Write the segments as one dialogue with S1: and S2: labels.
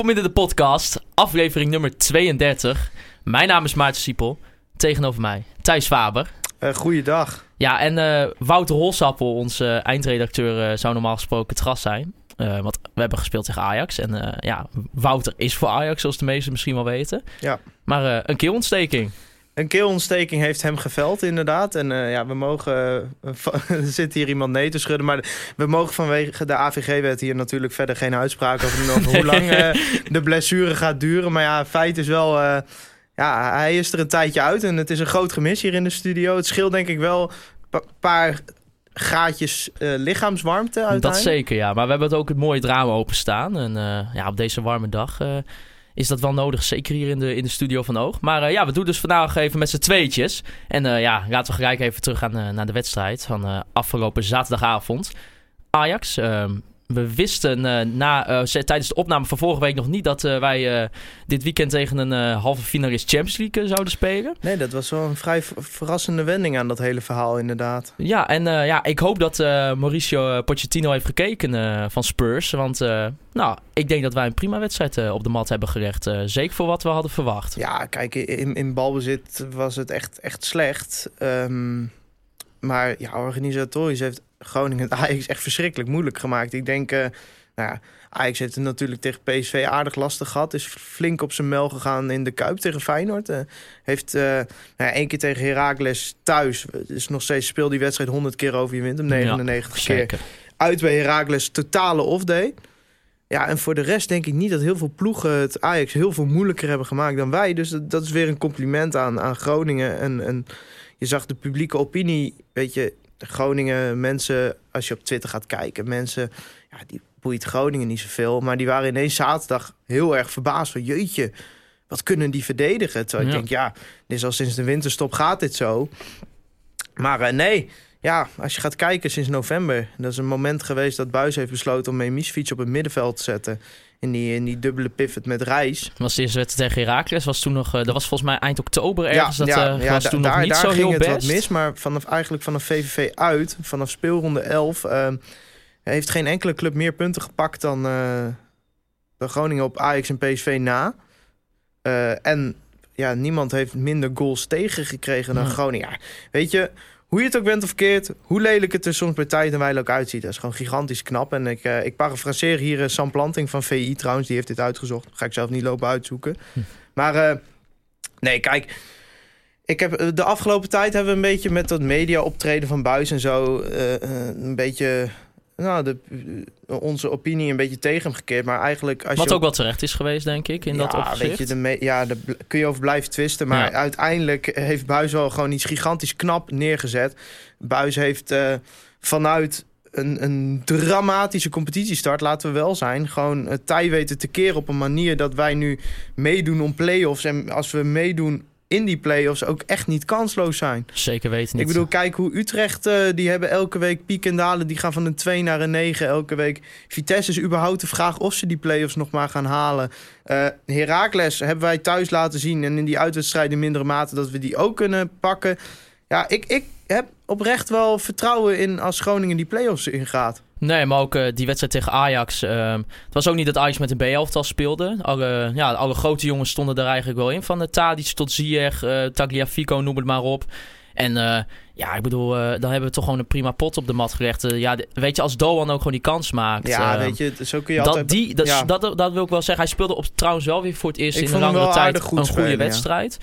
S1: Conforminder de podcast, aflevering nummer 32. Mijn naam is Maarten Siepel. Tegenover mij Thijs Faber.
S2: Uh, goeiedag.
S1: Ja, en eh, Wouter Holsappel, onze eindredacteur, eh, zou normaal gesproken het gast zijn. Want we hebben gespeeld tegen Ajax. En ja, Wouter is voor Ajax, zoals de meesten misschien wel weten.
S2: Ja.
S1: Maar een keelontsteking.
S2: Een keelontsteking heeft hem geveld, inderdaad. En eh, ja, we mogen. eh, er zit hier iemand nee te schudden. Maar we mogen vanwege de AVG-wet hier natuurlijk verder geen uitspraak over doen. Over hoe lang eh, de blessure gaat duren. Maar ja, feit is wel. ja, hij is er een tijdje uit. En het is een groot gemis hier in de studio. Het scheelt denk ik wel een paar graadjes eh, lichaamswarmte uiteindelijk.
S1: Dat zeker, ja. Maar we hebben het ook het mooie drama openstaan. En ja, op deze warme dag is dat wel nodig. Zeker hier in de, in de studio van Oog. Maar eh, ja, we doen dus vandaag even met z'n tweetjes. En eh, ja, laten we gelijk even teruggaan eh, naar de wedstrijd van afgelopen zaterdagavond. Ajax. We wisten eh, na, eh, tijdens de opname van vorige week nog niet dat eh, wij dit weekend tegen een halve finalist Champions League zouden spelen.
S2: Nee, dat was wel een vrij ver- verrassende wending aan dat hele verhaal, inderdaad.
S1: Ja, en ja, ik hoop dat Mauricio Pochettino heeft gekeken van Spurs. Want nou, ik denk dat wij een prima wedstrijd op de mat hebben gelegd. eh, zeker voor wat we hadden verwacht.
S2: Ja, kijk, in, in balbezit was het echt, echt slecht. Ehm, maar ja, organisatorisch heeft Groningen het Ajax echt verschrikkelijk moeilijk gemaakt. Ik denk, eh, nou ja, Ajax heeft het natuurlijk tegen PSV aardig lastig gehad. Is flink op zijn mel gegaan in de Kuip tegen Feyenoord. Eh, heeft eh nou ja, één keer tegen Heracles thuis. Dus nog steeds speel die wedstrijd 100 keer over. Je wint hem 99 keer uit bij Heracles totale off-day. Ja, en voor de rest denk ik niet dat heel veel ploegen het Ajax heel veel moeilijker hebben gemaakt dan wij. Dus dat, dat is weer een compliment aan, aan Groningen. En, en je zag de publieke opinie, weet je, de Groningen mensen, als je op Twitter gaat kijken, mensen, ja, die boeit Groningen niet zoveel. Maar die waren ineens zaterdag heel erg verbaasd van, jeetje, wat kunnen die verdedigen? Terwijl
S1: Ja.
S2: ik denk, ja, dit is al sinds de winterstop gaat dit zo. Maar eh, nee, ja, als je gaat kijken sinds november... dat is een moment geweest dat Buis heeft besloten... om Memisfiets op het middenveld te zetten. In die, in die dubbele pivot met Reis.
S1: was de eerste wedstrijd tegen Heracles. Was toen nog, eh, dat was volgens mij eind oktober ergens. dat eh, was toen nog
S2: daar,
S1: niet
S2: daar
S1: zo
S2: ging
S1: heel
S2: het
S1: best.
S2: wat mis. Maar vanaf, eigenlijk vanaf VVV uit, vanaf speelronde 11... ehm, heeft geen enkele club meer punten gepakt dan, eh, dan Groningen op Ajax en PSV na. En ja, niemand heeft minder goals tegengekregen dan
S1: Ja.
S2: Groningen. Ja, weet je, hoe je het ook bent of keert, hoe lelijk het er soms bij tijd en wijle ook uitziet. Dat is gewoon gigantisch knap. En ik, eh, ik parafraseer hier eh, Sam Planting van VI trouwens, die heeft dit uitgezocht. Ga ik zelf niet lopen uitzoeken.
S1: Hm.
S2: Maar eh, nee, kijk. Ik heb, de afgelopen tijd hebben we een beetje met dat media optreden van Buis en zo... een beetje nou, de, eh, onze opinie een beetje tegen hem gekeerd. Maar eigenlijk... Als
S1: Wat
S2: je
S1: ook wel terecht is geweest, denk ik, in dat
S2: ja,
S1: opzicht.
S2: Weet je, de me- ja, daar kun je over blijven twisten. Maar
S1: Ja.
S2: uiteindelijk heeft Buis wel gewoon iets gigantisch knap neergezet. Buis heeft eh, vanuit een, een dramatische competitiestart, laten we wel zijn... gewoon het tij weten te keren op een manier dat wij nu meedoen om play-offs. En als we meedoen in die play-offs ook echt niet kansloos zijn.
S1: Zeker weten niet.
S2: Ik bedoel, kijk hoe Utrecht, eh, die hebben elke week piek en dalen. Die gaan van een 2 naar een 9 elke week. Vitesse is überhaupt de vraag of ze die play-offs nog maar gaan halen. Eh Heracles hebben wij thuis laten zien. En in die uitwedstrijden in mindere mate dat we die ook kunnen pakken. Ja, ik, ik heb oprecht wel vertrouwen in als Groningen die play-offs ingaat.
S1: Nee, maar ook eh, die wedstrijd tegen Ajax. ehm, het was ook niet dat Ajax met een B-elftal speelde. Alle, ja, alle grote jongens stonden er eigenlijk wel in. Van de Tadic tot Ziyech, eh Tagliafico, noem het maar op. En eh, ja, ik bedoel, dan hebben we toch gewoon een prima pot op de mat gelegd. Ja, weet je, als Doan ook gewoon die kans maakt.
S2: Ja,
S1: ehm,
S2: weet je, zo kun je
S1: dat,
S2: altijd...
S1: die, dat,
S2: ja.
S1: dat, dat wil ik wel zeggen. Hij speelde op, trouwens wel weer voor het eerst
S2: Ik
S1: in een langere tijd een goede
S2: spelen, ja.
S1: wedstrijd.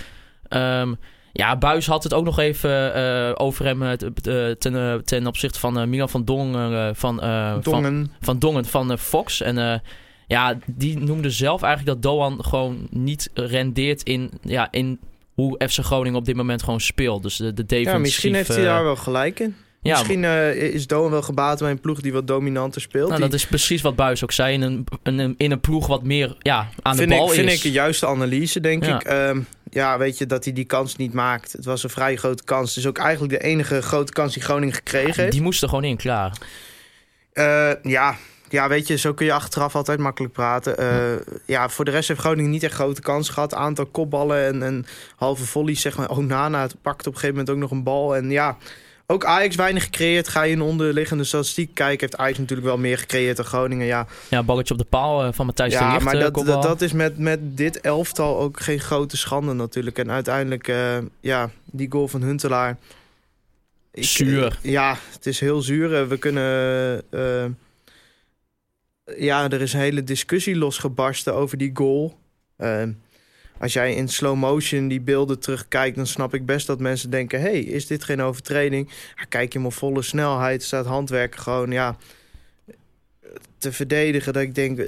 S1: Ja, Buis had het ook nog even eh, over hem eh, eh, ten, ten opzichte van Milan van Dongen. eh, van, eh, van,
S2: Dongen.
S1: van Dongen van Fox. En ja, die noemde zelf eigenlijk dat Doan gewoon niet rendeert in, ja, in hoe FC Groningen op dit moment gewoon speelt. Dus de, de defensief...
S2: Ja, misschien heeft hij daar wel gelijk in.
S1: Ja,
S2: Misschien eh, is Doan wel gebaat bij een ploeg die wat dominanter speelt.
S1: nou,
S2: Die-
S1: dat is precies wat Buis ook zei. In een, een, in een ploeg wat meer ja, aan
S2: vind
S1: de bal
S2: ik, vind
S1: is.
S2: ik de juiste analyse, denk
S1: Ja.
S2: ik. Ehm, ja, weet je, dat hij die kans niet maakt. Het was een vrij grote kans. Het is ook eigenlijk de enige grote kans die Groningen gekregen heeft.
S1: Die moest er gewoon in, klaar.
S2: Eh, ja. ja, weet je, zo kun je achteraf altijd makkelijk praten. Eh, ja, voor de rest heeft Groningen niet echt grote kans gehad. Aantal kopballen en, en halve volleys, zeg maar. Onana pakt op een gegeven moment ook nog een bal. En ja, ook Ajax weinig gecreëerd. Ga je in onderliggende statistiek kijken, heeft Ajax natuurlijk wel meer gecreëerd dan Groningen. Ja,
S1: Ja, balletje op de paal eh, van Matthijs de
S2: ja
S1: Ligt.
S2: maar
S1: eh,
S2: dat, dat, dat is met, met dit elftal ook geen grote schande natuurlijk. En uiteindelijk, eh, ja, die goal van Huntelaar. Ik-
S1: Zuur.
S2: ja, het is heel zuur. We kunnen... ja, er is een hele discussie losgebarsten over die goal. Eh, als jij in slow motion die beelden terugkijkt... dan snap ik best dat mensen denken... hey, is dit geen overtreding? Kijk je op volle snelheid, staat handwerken gewoon... ja, te verdedigen dat ik denk...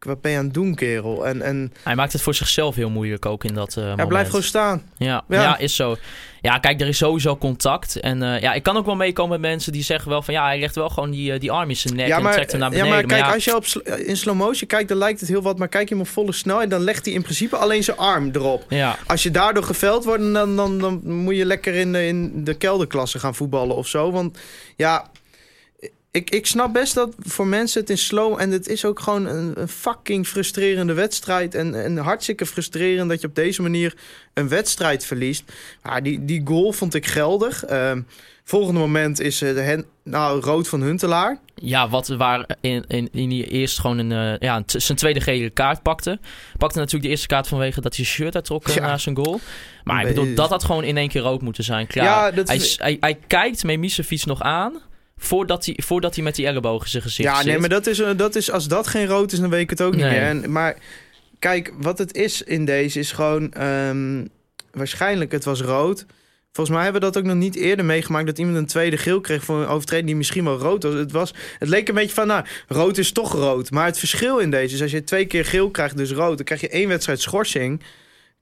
S2: eh, wat ben je aan het doen, kerel? En, en
S1: Hij maakt het voor zichzelf heel moeilijk ook in dat eh
S2: hij
S1: moment.
S2: blijft gewoon staan.
S1: Ja,
S2: Ja.
S1: ja. is zo. Ja, kijk, er is sowieso contact. En eh, ja, ik kan ook wel meekomen met mensen die zeggen wel van... Ja, hij legt wel gewoon die, eh, die arm in zijn nek
S2: Ja
S1: en
S2: maar,
S1: trekt hem naar
S2: ja,
S1: beneden.
S2: maar kijk,
S1: ja,
S2: als je op, sl- in slow motion kijkt, dan lijkt het heel wat. Maar kijk je hem op volle snelheid, dan legt hij in principe alleen zijn arm erop.
S1: ja,
S2: Als je daardoor geveld wordt, dan, dan, dan moet je lekker in de, in de kelderklasse gaan voetballen of zo. Want ja, ik, ik snap best dat voor mensen het in slow... en het is ook gewoon een, een fucking frustrerende wedstrijd. En, en hartstikke frustrerend dat je op deze manier een wedstrijd verliest. Maar die, die goal vond ik geldig. Ehm, volgende moment is eh, de hen, nou, rood van Huntelaar.
S1: ja, wat waar in, in, in die eerst gewoon een, eh, ja, zijn tweede gele kaart pakte. Pakte natuurlijk de eerste kaart vanwege dat hij zijn shirt uittrok eh,
S2: Ja.
S1: na zijn goal. Maar ik
S2: Be-
S1: bedoel, dat had gewoon in één keer rood moeten zijn. Klaar.
S2: Ja, dat
S1: hij, hij, hij kijkt Memisevic nog aan... Voordat hij, voordat hij met die elleboog in zijn gezicht
S2: Ja,
S1: zit.
S2: nee, maar dat is, eh, dat is, als dat geen rood is, dan weet ik het ook niet meer. En, maar kijk, wat het is in deze is gewoon... ehm, waarschijnlijk, het was rood. Volgens mij hebben we dat ook nog niet eerder meegemaakt... dat iemand een tweede geel kreeg voor een overtreding die misschien wel rood was. Het, was, het leek een beetje van, nou, rood is toch rood. Maar het verschil in deze is, als je twee keer geel krijgt, dus rood... dan krijg je één wedstrijd schorsing...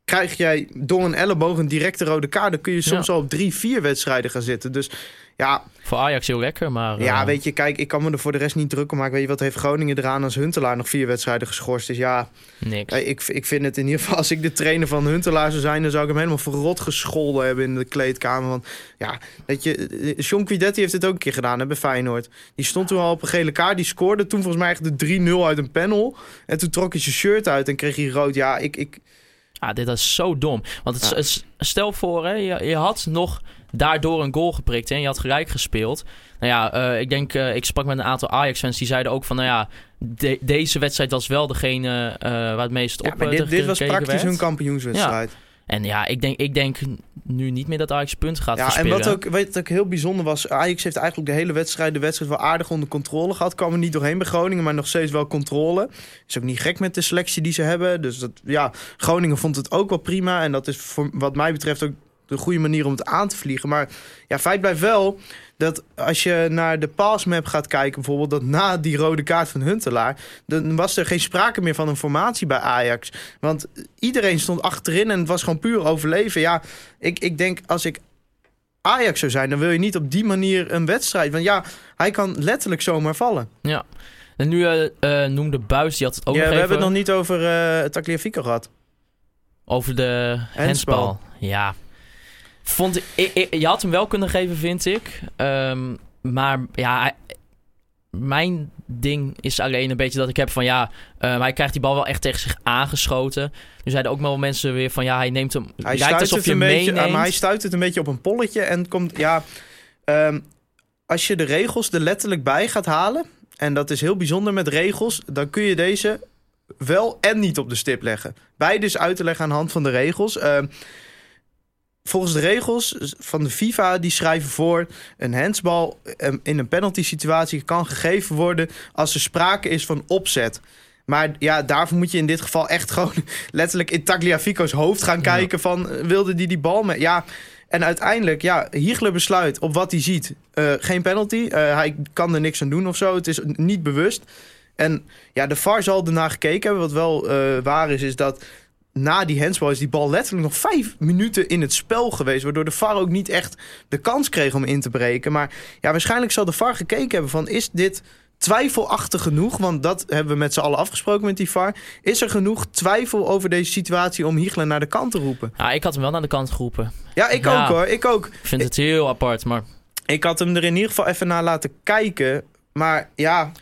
S2: Krijg jij door een elleboog een directe rode kaart... dan kun je soms
S1: Ja.
S2: al op drie, vier wedstrijden gaan zitten. Dus ja,
S1: Voor Ajax heel lekker, maar...
S2: ja,
S1: eh,
S2: weet je, kijk, ik kan me er voor de rest niet druk om maken. Weet je, wat heeft Groningen eraan als Huntelaar nog vier wedstrijden geschorst is? Ja,
S1: Niks.
S2: eh, ik, ik vind het in ieder geval, als ik de trainer van Huntelaar zou zijn, dan zou ik hem helemaal verrot gescholden hebben in de kleedkamer. Want ja, weet je, eh, John Quidetti heeft het ook een keer gedaan hè, bij Feyenoord. Die stond toen al op een gele kaart, die scoorde toen volgens mij echt de 3-0 uit een panel. En toen trok hij zijn shirt uit en kreeg hij rood. Ja, ik, ik,
S1: Ah, dit is zo dom. Want het,
S2: Ja.
S1: het- stel voor, hè, je, je had nog daardoor een goal geprikt hè, en je had gelijk gespeeld. Nou ja, eh, ik denk, eh, ik sprak met een aantal Ajax-fans die zeiden ook van, nou ja, de- deze wedstrijd was wel degene eh, waar het meest
S2: ja,
S1: op
S2: maar
S1: eh,
S2: dit, dit was praktisch
S1: werd.
S2: hun kampioenswedstrijd.
S1: En ja, ik denk, ik denk nu niet meer dat Ajax punten gaat
S2: Ja, en wat ook, weet, wat ook heel bijzonder was, Ajax heeft eigenlijk de hele wedstrijd, de wedstrijd wel aardig onder controle gehad. Kwam er niet doorheen bij Groningen, maar nog steeds wel controle. Is ook niet gek met de selectie die ze hebben. Dus dat, ja, Groningen vond het ook wel prima. En dat is voor, wat mij betreft ook de goede manier om het aan te vliegen. Maar ja, feit blijft wel dat als je naar de passmap gaat kijken, bijvoorbeeld, dat na die rode kaart van Huntelaar, dan was er geen sprake meer van een formatie bij Ajax. Want iedereen stond achterin en het was gewoon puur overleven. Ja, ik, ik denk als ik Ajax zou zijn, dan wil je niet op die manier een wedstrijd. Want ja, hij kan letterlijk zomaar vallen.
S1: Ja. En nu eh, eh, noemde Buis, die had het ook
S2: ja,
S1: nog
S2: we
S1: even
S2: hebben het nog niet over uh, Tagliafico gehad.
S1: over de hensbal. Ja. Vond ik, je had hem wel kunnen geven, vind ik. Ehm, maar ja, mijn ding is alleen een beetje dat ik heb van ja, ehm, hij krijgt die bal wel echt tegen zich aangeschoten. Nu zeiden ook wel mensen weer van ja, hij neemt hem.
S2: Hij
S1: lijkt
S2: stuit,
S1: alsof
S2: het
S1: je
S2: een beetje,
S1: meeneemt.
S2: maar hij stuit het een beetje op een polletje en komt... Ja, ehm, als je de regels er letterlijk bij gaat halen... en dat is heel bijzonder met regels... dan kun je deze wel en niet op de stip leggen. Beide is uit te leggen aan de hand van de regels. Ehm, volgens de regels van de FIFA, die schrijven voor... een handsbal ehm, in een penalty situatie kan gegeven worden... als er sprake is van opzet. Maar ja, daarvoor moet je in dit geval echt gewoon letterlijk in Tagliafico's hoofd gaan
S1: Ja.
S2: kijken van... eh, wilde die die bal met... Ja, en uiteindelijk, ja, Hiegler besluit op wat hij ziet. eh, geen penalty, Eh, hij kan er niks aan doen of zo. Het is niet bewust. En ja, de VAR zal ernaar gekeken hebben. Wat wel waar is, is dat na die handsbal is die bal letterlijk nog vijf minuten in het spel geweest. Waardoor de VAR ook niet echt de kans kreeg om in te breken. Maar ja, waarschijnlijk zal de VAR gekeken hebben van is dit twijfelachtig genoeg? Want dat hebben we met z'n allen afgesproken met die VAR. Is er genoeg twijfel over deze situatie om Hiegler naar de kant te roepen?
S1: Ja, ik had hem wel naar de kant geroepen.
S2: Ja, ik
S1: Ja.
S2: ook hoor. Ik ook.
S1: Ik vind het heel apart, maar
S2: Ik had hem er in ieder geval even naar laten kijken. Maar ja,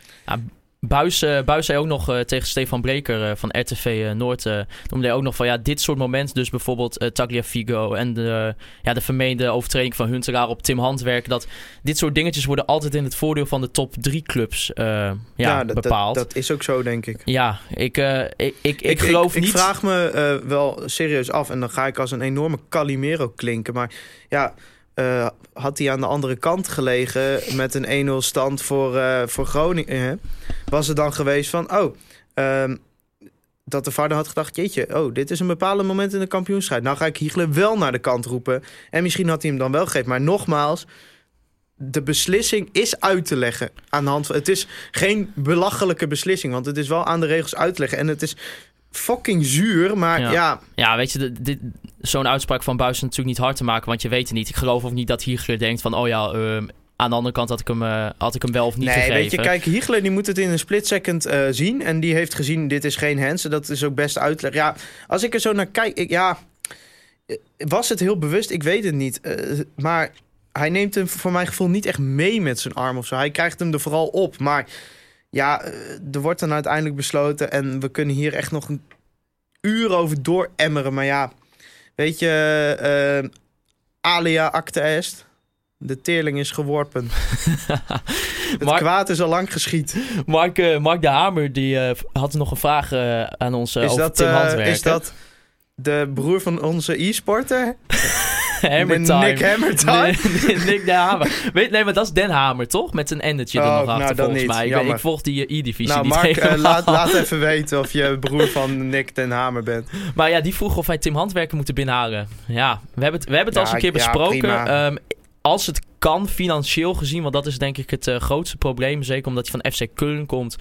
S1: Buis, eh, Buis zei ook nog eh, tegen Stefan Breker eh, van RTV Noord... noemde hij ook nog van ja, dit soort momenten... dus bijvoorbeeld Tagliafico en de, ja, de vermeende overtreding van Huntelaar op Tim Handwerk... dat dit soort dingetjes worden altijd in het voordeel van de top drie clubs ja,
S2: ja, dat,
S1: bepaald.
S2: dat is ook zo, denk ik.
S1: Ja, ik, ik, ik, ik, geloof
S2: ik,
S1: niet...
S2: Ik vraag me wel serieus af en dan ga ik als een enorme Calimero klinken. Maar ja, eh, had hij aan de andere kant gelegen met een 1-0 stand voor, eh, voor Groningen... was het dan geweest van, oh... ehm, dat de vader had gedacht, jeetje, oh, dit is een bepalend moment in de kampioenstrijd. Nou ga ik Hiegler wel naar de kant roepen. En misschien had hij hem dan wel gegeven. Maar nogmaals, de beslissing is uit te leggen aan de hand. Het is geen belachelijke beslissing, want het is wel aan de regels uit te leggen. En het is fucking zuur, maar
S1: Ja.
S2: ja,
S1: Ja, weet je, dit- zo'n uitspraak van Buis is natuurlijk niet hard te maken, want je weet het niet. Ik geloof ook niet dat Hiegler denkt van, oh ja, ehm, aan de andere kant had ik hem, eh, had ik hem wel of niet
S2: nee,
S1: gegeven.
S2: weet je, kijk, Hiegler die moet het in een split second eh, zien. En die heeft gezien, dit is geen hands. Dat is ook best uitleg. Ja, als ik er zo naar kijk, ik, ja, was het heel bewust? Ik weet het niet. Eh, maar hij neemt hem voor mijn gevoel niet echt mee met zijn arm of zo. Hij krijgt hem er vooral op. Maar ja, eh, er wordt dan uiteindelijk besloten. En we kunnen hier echt nog een uur over dooremmeren. Maar ja, weet je, eh, alia acta est. De teerling is geworpen. Het
S1: Mark-
S2: kwaad is al lang geschied.
S1: Mark, eh, Mark de Hamer die, had nog een vraag aan ons
S2: is,
S1: over
S2: dat,
S1: Tim Handwerker.
S2: is dat de broer van onze e-sporter?
S1: Hammer
S2: De
S1: Time?
S2: Nick Hammer Time?
S1: Nick de Hamer. Weet, nee, maar dat is Den Hamer, toch? Met een endetje er
S2: Oh,
S1: nog
S2: nou,
S1: achter,
S2: dan
S1: volgens
S2: niet.
S1: mij. Ik, volg die eh, E-divisie
S2: Nou,
S1: niet
S2: Mark,
S1: helemaal.
S2: laat, laat even weten of je broer van Nick ten Hamer bent.
S1: Maar ja, die vroeg of wij Tim Handwerker moeten binnenhalen. Ja, we hebben het, we hebben het
S2: Ja,
S1: al eens een keer besproken. Ehm, als het kan, financieel gezien, want dat is denk ik het eh, grootste probleem. Zeker omdat hij van FC Köln komt.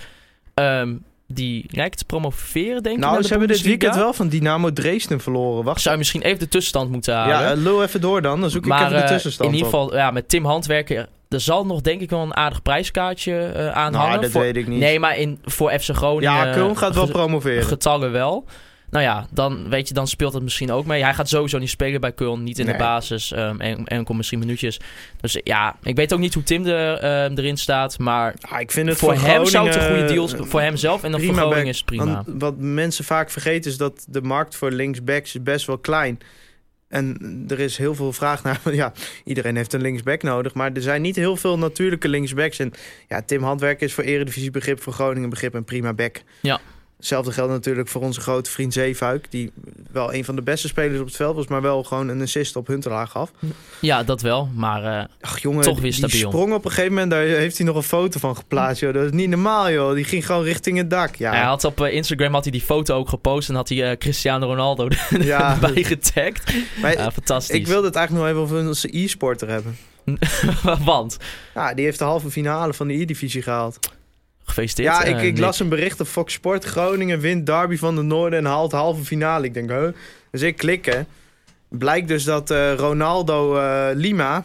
S1: Ehm, die te promoveren, denk ik.
S2: Nou, ze hebben dit weekend wel van Dynamo Dresden verloren. Wacht,
S1: Zou je misschien even de tussenstand moeten halen.
S2: ja, eh, lul even door dan. Dan zoek ik even de
S1: eh,
S2: tussenstand
S1: in ieder
S2: op.
S1: geval, ja, met Tim Handwerker... Er zal nog denk ik wel een aardig prijskaartje eh aan
S2: Nou,
S1: hangen.
S2: dat
S1: voor,
S2: weet ik niet.
S1: Nee, maar in, voor FC Groningen...
S2: ja, Köln gaat wel promoveren.
S1: getallen wel. Nou ja, dan, weet je, dan speelt het misschien ook mee. Hij gaat sowieso niet spelen bij Köln, niet in de basis. ehm, en, enkel misschien minuutjes. Dus ja, ik weet ook niet hoe Tim er, ehm, erin staat. Maar
S2: Ah, ik vind het
S1: voor,
S2: voor,
S1: hem zou het een goede deal
S2: eh,
S1: Voor hemzelf en dan voor Groningen is het prima.
S2: Want wat mensen vaak vergeten is dat de markt voor linksbacks is best wel klein. En er is heel veel vraag naar. Ja, iedereen heeft een linksback nodig. Maar er zijn niet heel veel natuurlijke linksbacks. En ja, Tim Handwerk is voor Eredivisie begrip, voor Groningen begrip een prima back.
S1: Ja.
S2: Hetzelfde geldt natuurlijk voor onze grote vriend Zeefuik. Die wel een van de beste spelers op het veld was. Maar wel gewoon een assist op Huntelaar gaf.
S1: Ja, dat wel. Maar eh,
S2: Ach jongen,
S1: Toch weer
S2: die
S1: stabiel.
S2: sprong op een gegeven moment. Daar heeft hij nog een foto van geplaatst. Joh. Dat is niet normaal joh. Die ging gewoon richting het dak. Ja,
S1: hij had op eh, Instagram had hij die foto ook gepost. En had hij eh, Cristiano Ronaldo
S2: ja.
S1: erbij getagd. Ja, fantastisch.
S2: Ik wilde het eigenlijk nog even over onze e-sporter hebben.
S1: Want,
S2: Ja, die heeft de halve finale van de E-divisie gehaald.
S1: Gefeliciteerd.
S2: ja, ik,
S1: eh,
S2: ik las een bericht op Fox Sport. Groningen wint derby van de Noorden en haalt halve finale. Ik denk, huh? Dus ik klikken. Blijkt dus dat eh, Ronaldo eh, Lima,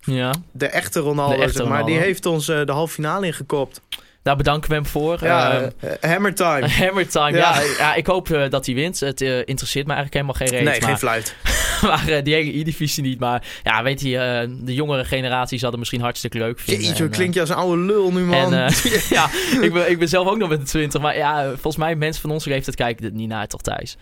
S1: Ja,
S2: de echte Ronaldo,
S1: De echte
S2: zeg maar, die heeft ons de halve finale ingekopt.
S1: Daar bedanken we hem voor.
S2: Ja,
S1: Ehm,
S2: eh, hammer time.
S1: Hammer time, ja.
S2: Ja.
S1: ja. ik hoop eh, dat hij wint. Het eh, interesseert me eigenlijk helemaal geen reden.
S2: nee, geen fluit.
S1: maar die hele E-divisie niet. Maar ja, weet je, de jongere generatie zal het misschien hartstikke leuk vinden.
S2: Jeetje, klinkt je als een oude lul nu, man.
S1: En, ja, ik ben, ik ben zelf ook nog met de 20. Maar ja, volgens mij mensen van onze leeftijd kijken dit niet naar, toch Thijs?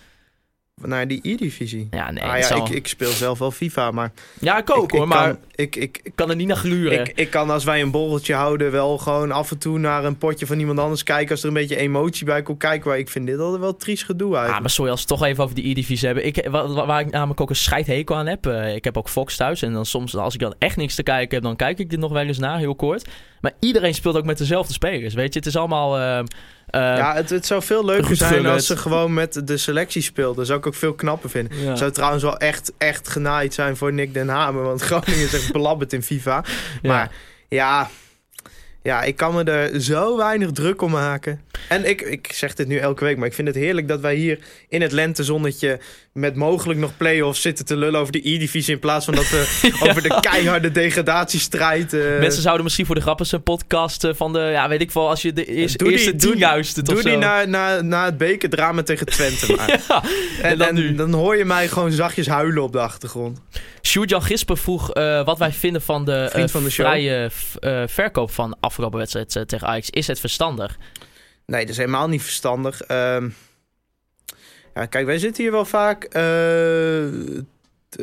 S2: Naar die E-divisie.
S1: Ja, nee.
S2: ah, ja,
S1: zal-
S2: ik, ik speel zelf wel FIFA, maar...
S1: ja, ik ook
S2: ik,
S1: hoor,
S2: ik
S1: maar
S2: Kan, ik, ik,
S1: ik kan er niet naar gluren.
S2: Ik, ik kan als wij een borreltje houden wel gewoon af en toe naar een potje van iemand anders kijken. Als er een beetje emotie bij komt kijken. Maar ik vind dit altijd wel triest gedoe uit.
S1: Ah, maar sorry, als we het toch even over die E-divisie hebben. Ik, waar, waar- ik namelijk ook een scheidhekel aan heb. eh, ik heb ook Fox thuis. En dan soms, als ik dan echt niks te kijken heb, dan kijk ik dit nog wel eens na, heel kort. Maar iedereen speelt ook met dezelfde spelers, weet je. Het is allemaal... ehm, eh,
S2: ja, het, het zou veel leuker zijn
S1: gullet.
S2: als ze gewoon met de selectie speelden. Dat zou ik ook veel knapper vinden.
S1: ja.
S2: Zou trouwens wel echt, echt genaaid zijn voor Nick Den Hamer. Want Groningen is echt belabberd in FIFA.
S1: Ja.
S2: Maar ja, ja, ik kan me er zo weinig druk om maken. En ik, ik zeg dit nu elke week, maar ik vind het heerlijk dat wij hier in het lentezonnetje met mogelijk nog play-offs zitten te lullen over de E-divisie in plaats van dat we over de keiharde degradatiestrijd... eh,
S1: Mensen zouden misschien voor de grappen een podcast eh, van de, ja, weet ik wel, als je de eerste,
S2: Doe die-
S1: eerste
S2: doe- die na, na, na het bekerdrama tegen Twente maar.
S1: Ja,
S2: En,
S1: en dan
S2: en dan hoor je mij gewoon zachtjes huilen op de achtergrond.
S1: Sjoerd-Jan Gisper vroeg eh, wat wij vinden van de, eh,
S2: van de
S1: vrije eh, verkoop van afgelopen wedstrijd eh, tegen Ajax. Is het verstandig?
S2: Nee, dat is helemaal niet verstandig. Ehm, ja, kijk, wij zitten hier wel vaak eh,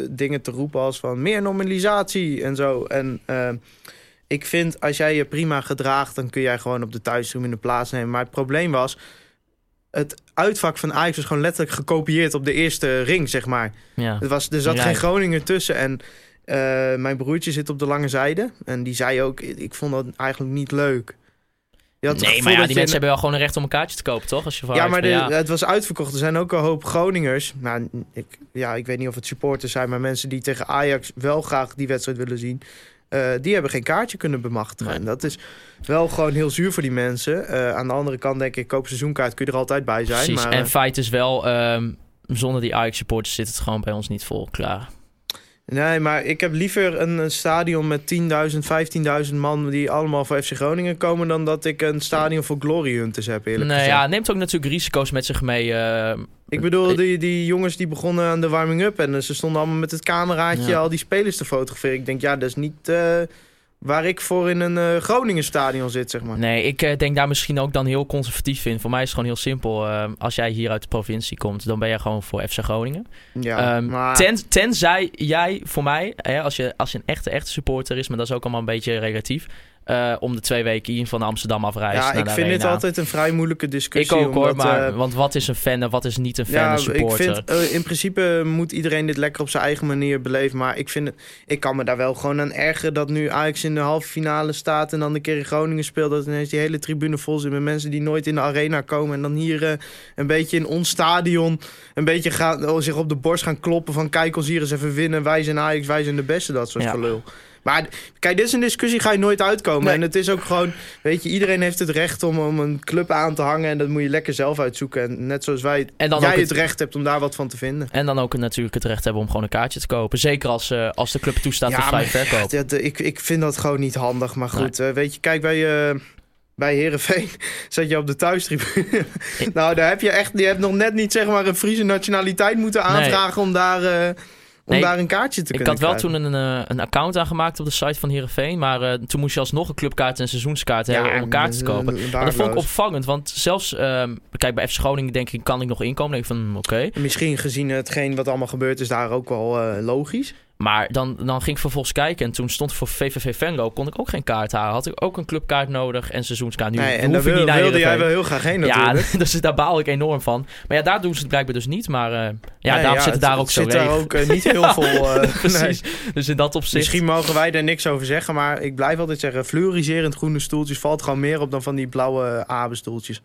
S2: dingen te roepen als van meer normalisatie en zo. En ehm, ik vind, als jij je prima gedraagt, dan kun jij gewoon op de thuistribune plaatsnemen. Maar het probleem was, het uitvak van Ajax was gewoon letterlijk gekopieerd op de eerste ring, zeg maar.
S1: Ja.
S2: Er, was, er zat geen Groninger tussen. En eh, mijn broertje zit op de lange zijde. En die zei ook, ik vond dat eigenlijk niet leuk. Had
S1: Nee, maar ja, die
S2: je
S1: mensen hebben wel gewoon een recht om een kaartje te kopen, toch? Als je
S2: ja,
S1: Ajax
S2: maar het was uitverkocht. Er zijn ook een hoop Groningers. Nou, ik, ja, ik weet niet of het supporters zijn, maar mensen die tegen Ajax wel graag die wedstrijd willen zien. eh, die hebben geen kaartje kunnen bemachtigen.
S1: Nee.
S2: En dat is wel gewoon heel zuur voor die mensen. Eh, aan de andere kant denk ik, koop seizoenkaart kun je er altijd bij zijn.
S1: Precies.
S2: Maar,
S1: en
S2: eh,
S1: feit is wel, ehm, zonder die Ajax-supporters zit het gewoon bij ons niet vol klaar.
S2: Nee, maar ik heb liever een, een stadion met 10.000, 15.000 man... die allemaal voor FC Groningen komen... dan dat ik een stadion voor Glory Hunters heb, eerlijk
S1: Nee,
S2: gezegd.
S1: ja, neemt ook natuurlijk risico's met zich mee. eh,
S2: Ik bedoel, die, die jongens die begonnen aan de warming-up... en eh, ze stonden allemaal met het cameraatje
S1: Ja.
S2: al die spelers te fotograferen. Ik denk, ja, dat is niet eh, waar ik voor in een eh Groningen stadion zit, zeg maar.
S1: Nee, ik eh, denk daar misschien ook dan heel conservatief in. Voor mij is het gewoon heel simpel. Eh, als jij hier uit de provincie komt, dan ben je gewoon voor FC Groningen.
S2: Ja,
S1: Ehm,
S2: maar...
S1: ten- tenzij jij voor mij, hè, als, je, als je een echte, echte supporter is, maar dat is ook allemaal een beetje relatief, eh, om de twee weken in van Amsterdam afreizen.
S2: ja, ik vind dit altijd een vrij moeilijke
S1: Ik
S2: discussie.
S1: ook hoor,
S2: omdat,
S1: maar,
S2: eh,
S1: want wat is een fan en wat is niet een fan,
S2: Ja,
S1: een
S2: ik vind eh, in principe moet iedereen dit lekker op zijn eigen manier beleven. Maar ik vind het, ik kan me daar wel gewoon aan ergeren dat nu Ajax in de halve finale staat en dan een keer in Groningen speelt. Dat ineens die hele tribune vol zit met mensen die nooit in de arena komen. En dan hier een beetje in ons stadion een beetje gaan, oh, zich op de borst gaan kloppen van kijk ons hier eens even winnen. Wij zijn Ajax, wij zijn de beste, dat soort
S1: Ja.
S2: Maar kijk, dit is een discussie, ga je nooit uitkomen.
S1: Nee.
S2: En het is ook gewoon, weet je, iedereen heeft het recht om, om een club aan te hangen. En dat moet je lekker zelf uitzoeken. En net zoals wij,
S1: En dan
S2: jij het
S1: het-
S2: recht hebt om daar wat van te vinden.
S1: En dan ook natuurlijk het recht hebben om gewoon een kaartje te kopen. Zeker als, eh, als de club toestaat tot vrij verkoop.
S2: Ja, ik, ik vind dat gewoon niet handig. Maar goed, eh, weet je, kijk bij, eh bij Herenveen zat je op de thuistribune. Nou, daar heb je echt, je hebt nog net niet zeg maar een Friese nationaliteit moeten
S1: Nee.
S2: aanvragen om daar,
S1: Nee,
S2: daar een kaartje te
S1: Ik
S2: kunnen
S1: had wel
S2: krijgen.
S1: toen een, eh, een account aangemaakt op de site van Herenveen. Maar eh, toen moest je alsnog een clubkaart en een seizoenskaart hebben om een kaart te
S2: eh,
S1: kopen. Maar dat vond ik opvallend, want zelfs, ehm, kijk, bij FC Groningen denk ik, kan ik nog inkomen. Denk ik van, hm, oké.
S2: Misschien gezien hetgeen wat allemaal gebeurd is, daar ook wel logisch.
S1: Maar dan, dan ging ik vervolgens kijken en toen stond voor VVV Venlo, kon ik ook geen kaart halen. Had ik ook een clubkaart nodig en seizoenskaart. Nu
S2: Nee, en daar wil- wilde jij wel heel graag heen
S1: Ja,
S2: natuurlijk.
S1: dus daar baal ik enorm van. Maar ja, daar doen ze het blijkbaar dus niet. Maar eh, ja,
S2: Nee,
S1: daarom zit het daar
S2: het
S1: ook zo
S2: zit daar ook eh, niet heel veel... eh,
S1: Precies.
S2: nee.
S1: Dus in dat opzicht...
S2: Misschien mogen wij daar niks over zeggen, maar ik blijf altijd zeggen... fluoriserend groene stoeltjes valt gewoon meer op dan van die blauwe abenstoeltjes.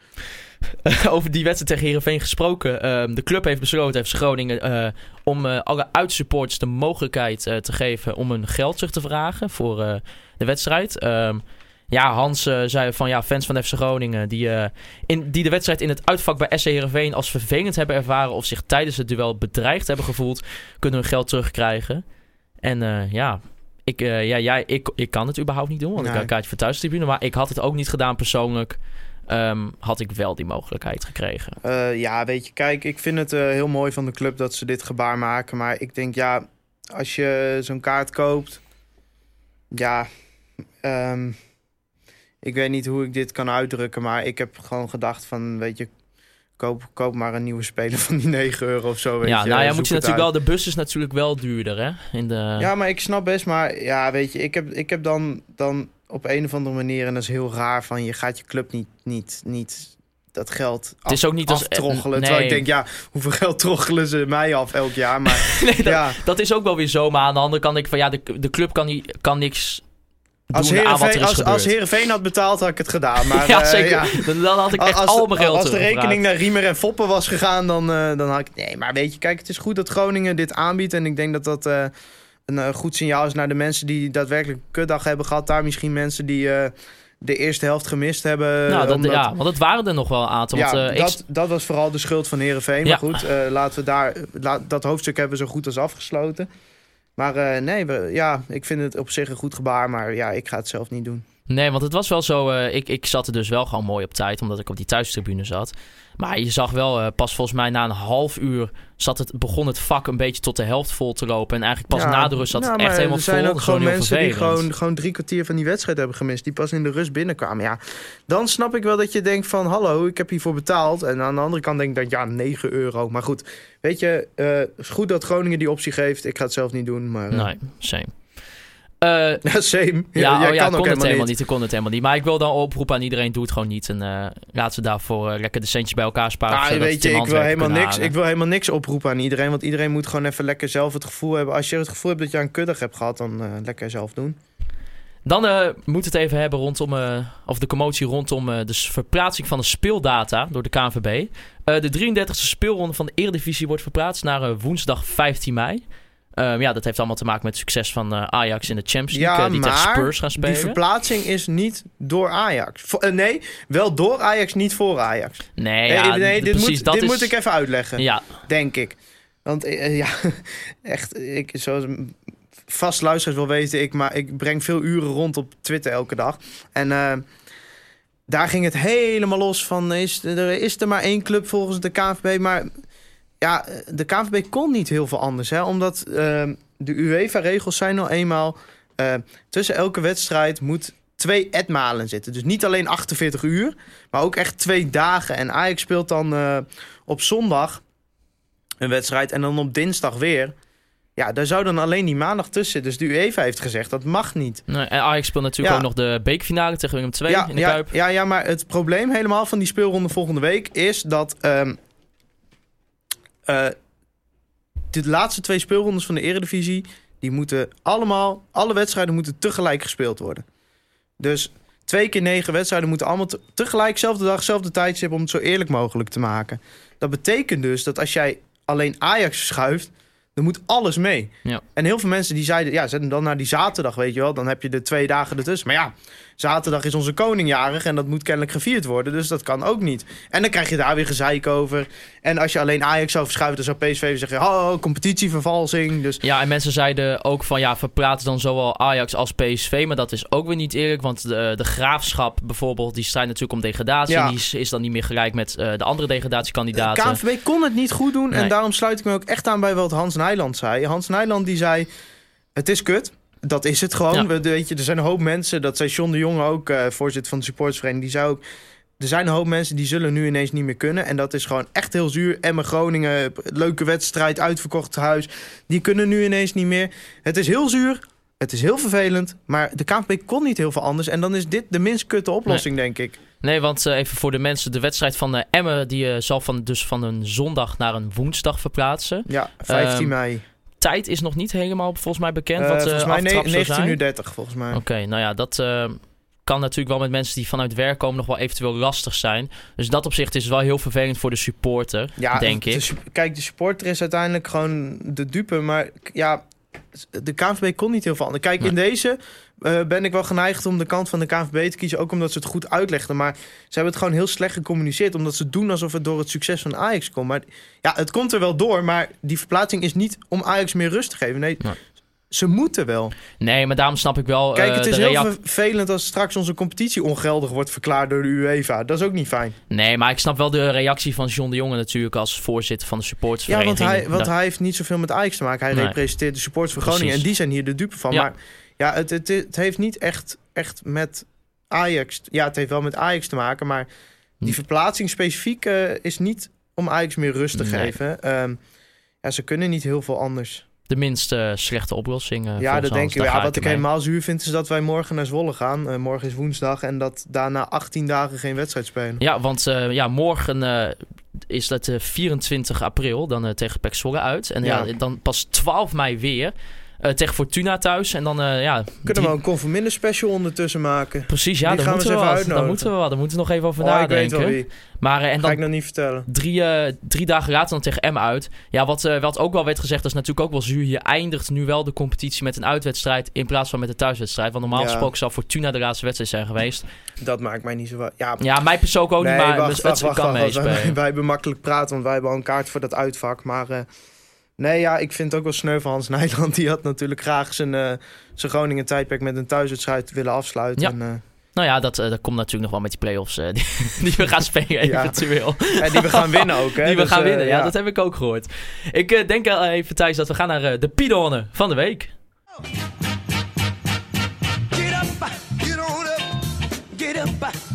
S1: over die wedstrijd tegen Herenveen gesproken. Ehm, de club heeft besloten, FC Groningen, eh, om eh, alle uitsupporters de mogelijkheid eh, te geven om hun geld terug te vragen voor de wedstrijd. Ehm, ja, Hans zei van ja, fans van FC Groningen die, in, die de wedstrijd in het uitvak bij SC Heerenveen als vervelend hebben ervaren of zich tijdens het duel bedreigd hebben gevoeld, kunnen hun geld terugkrijgen. En ja, ik, ja, jij, ik, ik kan het überhaupt niet doen, want ik heb een kaartje voor thuistribune, maar ik had het ook niet gedaan persoonlijk. Ehm, had ik wel die mogelijkheid gekregen.
S2: Eh, ja, weet je, kijk, ik vind het eh, heel mooi van de club dat ze dit gebaar maken. Maar ik denk, ja, als je zo'n kaart koopt... Ja, ehm, ik weet niet hoe ik dit kan uitdrukken. Maar ik heb gewoon gedacht van, weet je... Koop, koop maar een nieuwe speler van die 9 euro of zo. Weet
S1: ja,
S2: je,
S1: nou ja, moet je natuurlijk
S2: uit.
S1: wel. De bus is natuurlijk wel duurder, hè? In de...
S2: Ja, maar ik snap best, maar ja, weet je, ik heb, ik heb dan, dan op een of andere manier, en dat is heel raar, van je gaat je club niet, niet, niet dat geld
S1: Het is ook niet als- nee.
S2: Terwijl ik denk, ja, hoeveel geld troggelen ze mij af elk jaar? Maar
S1: nee, dat,
S2: ja,
S1: dat is ook wel weer zo. Maar aan de andere kant denk ik van ja, de, de club kan, niet, kan niks
S2: als
S1: er is
S2: als, als Heerenveen had betaald, had ik het gedaan. Maar
S1: ja,
S2: eh,
S1: zeker.
S2: ja.
S1: Dan, dan had ik echt
S2: Als,
S1: al mijn geld
S2: als de rekening naar Riemer en Foppen was gegaan, dan, eh, dan had ik... Nee, maar weet je, kijk, het is goed dat Groningen dit aanbiedt. En ik denk dat dat eh, een eh, goed signaal is naar de mensen die daadwerkelijk een kutdag hebben gehad. Daar misschien mensen die, eh, de eerste helft gemist hebben.
S1: nou, dat,
S2: omdat-
S1: ja, want het waren er nog wel een aantal.
S2: ja,
S1: want, eh, ik-
S2: dat, dat was vooral de schuld van Herenveen.
S1: Ja.
S2: Maar goed, laten we daar, la- dat hoofdstuk hebben we zo goed als afgesloten. Maar nee, we, ja, ik vind het op zich een goed gebaar. Maar ja, ik ga het zelf niet doen.
S1: Nee, want het was wel zo. ik, ik zat er dus wel gewoon mooi op tijd, omdat ik op die thuistribune zat. Maar je zag wel, eh, pas volgens mij na een half uur zat het, begon het vak een beetje tot de helft vol te lopen. En eigenlijk pas
S2: Ja,
S1: na de rust zat
S2: ja,
S1: het
S2: maar
S1: echt helemaal
S2: Er zijn
S1: vol.
S2: ook
S1: Dat is
S2: gewoon mensen die gewoon, gewoon drie kwartier van die wedstrijd hebben gemist. Die pas in de rust binnenkwamen. Ja, dan snap ik wel dat je denkt van... hallo, ik heb hiervoor betaald. En aan de andere kant denk ik dat ja, 9 euro. Maar goed, weet je, eh, het is goed dat Groningen die optie geeft. Ik ga het zelf niet doen, maar... eh,
S1: Nee, same.
S2: Ja, same.
S1: ja,
S2: Ja,
S1: oh, ja,
S2: kan
S1: kon
S2: ook
S1: het
S2: helemaal niet.
S1: niet. Ik kon het helemaal niet. Maar ik wil dan oproepen aan iedereen, doe het gewoon niet. En eh laten we daarvoor eh, lekker de centjes bij elkaar sparen.
S2: Ah, weet je, ik wil, helemaal niks,
S1: halen.
S2: ik wil helemaal niks oproepen aan iedereen. Want iedereen moet gewoon even lekker zelf het gevoel hebben. Als je het gevoel hebt dat je een kuddig hebt gehad, dan lekker zelf doen.
S1: Dan moet het even hebben rondom, of de commotie rondom de verplaatsing van de speeldata door de KNVB. De 33e speelronde van de Eredivisie wordt verplaatst naar woensdag 15 mei. Eh, ja, dat heeft allemaal te maken met het succes van eh, Ajax in de Champions League,
S2: Ja,
S1: eh, die tegen Spurs gaan spelen.
S2: Die verplaatsing is niet door Ajax. Vo- eh, nee, wel door Ajax, niet voor Ajax.
S1: Nee, ja,
S2: dit,
S1: precies,
S2: moet,
S1: dat
S2: dit
S1: is...
S2: moet ik even uitleggen,
S1: Ja,
S2: denk ik. Want ja, echt, ik, zoals vast luisteraars wel weten, ik, maar ik breng veel uren rond op Twitter elke dag. En daar ging het helemaal los van, is, er is er maar één club volgens de KNVB, maar ja, de KNVB kon niet heel veel anders, hè, omdat eh, de UEFA-regels zijn nou eenmaal, eh, tussen elke wedstrijd moet twee etmalen zitten. Dus niet alleen 48 uur, maar ook echt twee dagen. En Ajax speelt dan eh, op zondag een wedstrijd en dan op dinsdag weer. Ja, daar zou dan alleen die maandag tussen zitten. Dus de UEFA heeft gezegd, dat mag niet.
S1: nee, en Ajax speelt natuurlijk
S2: Ja.
S1: ook nog de bekerfinale tegen Willem II
S2: ja,
S1: in de
S2: ja,
S1: Kuip.
S2: ja, ja, maar het probleem helemaal van die speelronde volgende week is dat ehm, eh, de laatste twee speelrondes van de Eredivisie, die moeten allemaal, alle wedstrijden moeten tegelijk gespeeld worden. Dus twee keer negen wedstrijden moeten allemaal te- tegelijk, zelfde dag, zelfde tijdstip, om het zo eerlijk mogelijk te maken. Dat betekent dus dat als jij alleen Ajax verschuift, dan moet alles mee.
S1: Ja.
S2: En heel veel mensen die zeiden, ja, zet hem dan naar die zaterdag, weet je wel. Dan heb je de twee dagen ertussen. Maar ja, zaterdag is onze koningjarig en dat moet kennelijk gevierd worden. Dus dat kan ook niet. En dan krijg je daar weer gezeik over. En als je alleen Ajax zou verschuiven, dan zou PSV zeggen... Oh, competitievervalsing. Dus
S1: Ja, en mensen zeiden ook van ja, verplaatsen dan zowel Ajax als PSV. Maar dat is ook weer niet eerlijk. Want de, de graafschap bijvoorbeeld, die strijdt natuurlijk om degradatie.
S2: Ja.
S1: Die is, is dan niet meer gelijk met eh, de andere degradatiekandidaten.
S2: KNVB kon het niet goed doen.
S1: Nee.
S2: En daarom sluit ik me ook echt aan bij wat Hans Nijland zei. Hans Nijland die zei, het is kut. Dat is het gewoon.
S1: Ja.
S2: We, weet je, er zijn een hoop mensen, dat zei John de Jong ook, eh, voorzitter van de supportersvereniging, die zei ook... Er zijn een hoop mensen die zullen nu ineens niet meer kunnen. En dat is gewoon echt heel zuur. Emma Groningen, leuke wedstrijd, uitverkocht huis. Die kunnen nu ineens niet meer. Het is heel zuur. Het is heel vervelend. Maar de KNVB kon niet heel veel anders. En dan is dit de minst kutte oplossing, denk ik.
S1: Nee, want eh, even voor de mensen, de wedstrijd van eh Emmen die zal van, dus van een zondag naar een woensdag verplaatsen.
S2: Ja, 15
S1: Ehm,
S2: mei.
S1: Tijd is nog niet helemaal volgens mij bekend.
S2: Eh,
S1: wat eh
S2: volgens mij
S1: aftrap zou
S2: 19
S1: zijn.
S2: uur 30, volgens mij.
S1: Oké, nou ja, dat eh, kan natuurlijk wel met mensen die vanuit werk komen nog wel eventueel lastig zijn. Dus dat opzicht is wel heel vervelend voor de supporter, denk
S2: de
S1: ik.
S2: kijk, de supporter is uiteindelijk gewoon de dupe. Maar ja, de KNVB kon niet heel veel anders. Kijk,
S1: Nee.
S2: in deze eh, ben ik wel geneigd om de kant van de KNVB te kiezen. Ook omdat ze het goed uitlegden. Maar ze hebben het gewoon heel slecht gecommuniceerd. Omdat ze doen alsof het door het succes van Ajax komt. Maar ja, het komt er wel door. Maar die verplaatsing is niet om Ajax meer rust te geven. Nee,
S1: Nee.
S2: ze moeten wel.
S1: Nee, maar daarom snap ik wel
S2: Kijk,
S1: eh,
S2: het is heel vervelend als straks onze competitie ongeldig wordt verklaard door de UEFA. Dat is ook niet fijn.
S1: Nee, maar ik snap wel de reactie van John de Jonge natuurlijk als voorzitter van de
S2: Ja,
S1: supportersvereniging.
S2: want hij, want
S1: Dat-
S2: hij heeft niet zoveel met Ajax te maken. Hij
S1: Nee.
S2: representeert de supporters van Groningen. En die zijn hier de dupe van.
S1: Ja.
S2: Maar ja, het, het, het heeft niet echt, echt met Ajax... Ja, het heeft wel met Ajax te maken. Maar die
S1: Hm.
S2: verplaatsing specifiek eh, is niet om Ajax meer rust te
S1: Nee.
S2: geven. Ehm, ja, ze kunnen niet heel veel anders.
S1: de minst eh, slechte oplossing. eh,
S2: ja, dat denk ik. Ja, wat ik helemaal zuur vind, is dat wij morgen naar Zwolle gaan. Eh, morgen is woensdag. En dat daarna 18 dagen geen wedstrijd spelen.
S1: Ja, want ja, morgen is dat eh, 24 april, dan tegen PEC Zwolle uit. En ja.
S2: Ja.
S1: dan pas 12 mei weer. Eh, tegen Fortuna thuis. En dan, eh, ja...
S2: Kunnen
S1: drie-
S2: we een Conforminder special ondertussen maken?
S1: Precies, ja, daar
S2: gaan we
S1: moeten, we
S2: even
S1: wat. daar moeten we wat. Daar moeten we nog even over
S2: Oh, ik weet
S1: nadenken.
S2: wel wie.
S1: Maar, eh, en
S2: Ga
S1: dan
S2: ik nog niet vertellen.
S1: drie, drie dagen later dan tegen Emmen uit. Ja, wat, wat ook wel werd gezegd, dat is natuurlijk ook wel zuur. Je eindigt nu wel de competitie met een uitwedstrijd in plaats van met een thuiswedstrijd. Want normaal
S2: Ja.
S1: gesproken zou Fortuna de laatste wedstrijd zijn geweest.
S2: Dat maakt mij niet zo... Ja,
S1: Ja, mij persoonlijk ook
S2: nee,
S1: niet, maar
S2: wacht,
S1: het
S2: wacht,
S1: wedstrijd
S2: wacht,
S1: kan
S2: wacht.
S1: meespelen.
S2: Wij hebben makkelijk praten, want wij hebben al een kaart voor dat uitvak. Maar nee, ja, ik vind het ook wel sneu van Hans Nijland. Die had natuurlijk graag zijn, eh zijn Groningen tijdperk met een thuiswedstrijd willen afsluiten.
S1: Ja.
S2: En, eh,
S1: Nou ja, dat, eh, dat komt natuurlijk nog wel met die play-offs eh, die, die we gaan spelen
S2: Ja.
S1: eventueel.
S2: en die we gaan winnen ook, hè?
S1: Die we
S2: Dus,
S1: gaan winnen, ja, dat heb ik ook gehoord. Ik eh, denk al even, Thijs, dat we gaan naar de Pidonne van de week.
S3: Get up, get on up, get up, get on up.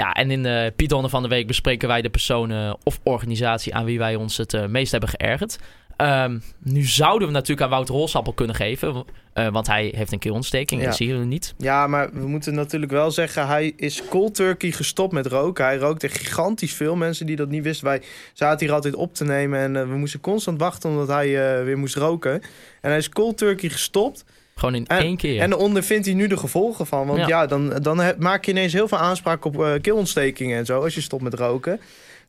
S1: Ja, en in de Pidonne van de week bespreken wij de persoon eh, of organisatie aan wie wij ons het eh, meest hebben geërgerd. Ehm, nu zouden we natuurlijk aan Wouter Holsappel kunnen geven, eh, want hij heeft een keelontsteking,
S2: Ja.
S1: dat zie je niet.
S2: Ja, maar we moeten natuurlijk wel zeggen, hij is cold turkey gestopt met roken. Hij rookte gigantisch veel. Mensen die dat niet wisten, wij zaten hier altijd op te nemen en eh, we moesten constant wachten omdat hij eh, weer moest roken. En hij is cold turkey gestopt.
S1: Gewoon in
S2: En-
S1: één keer.
S2: En daar ondervindt hij nu de gevolgen van. Want
S1: Ja.
S2: ja, dan, dan maak je ineens heel veel aanspraak op eh keelontstekingen en zo als je stopt met roken.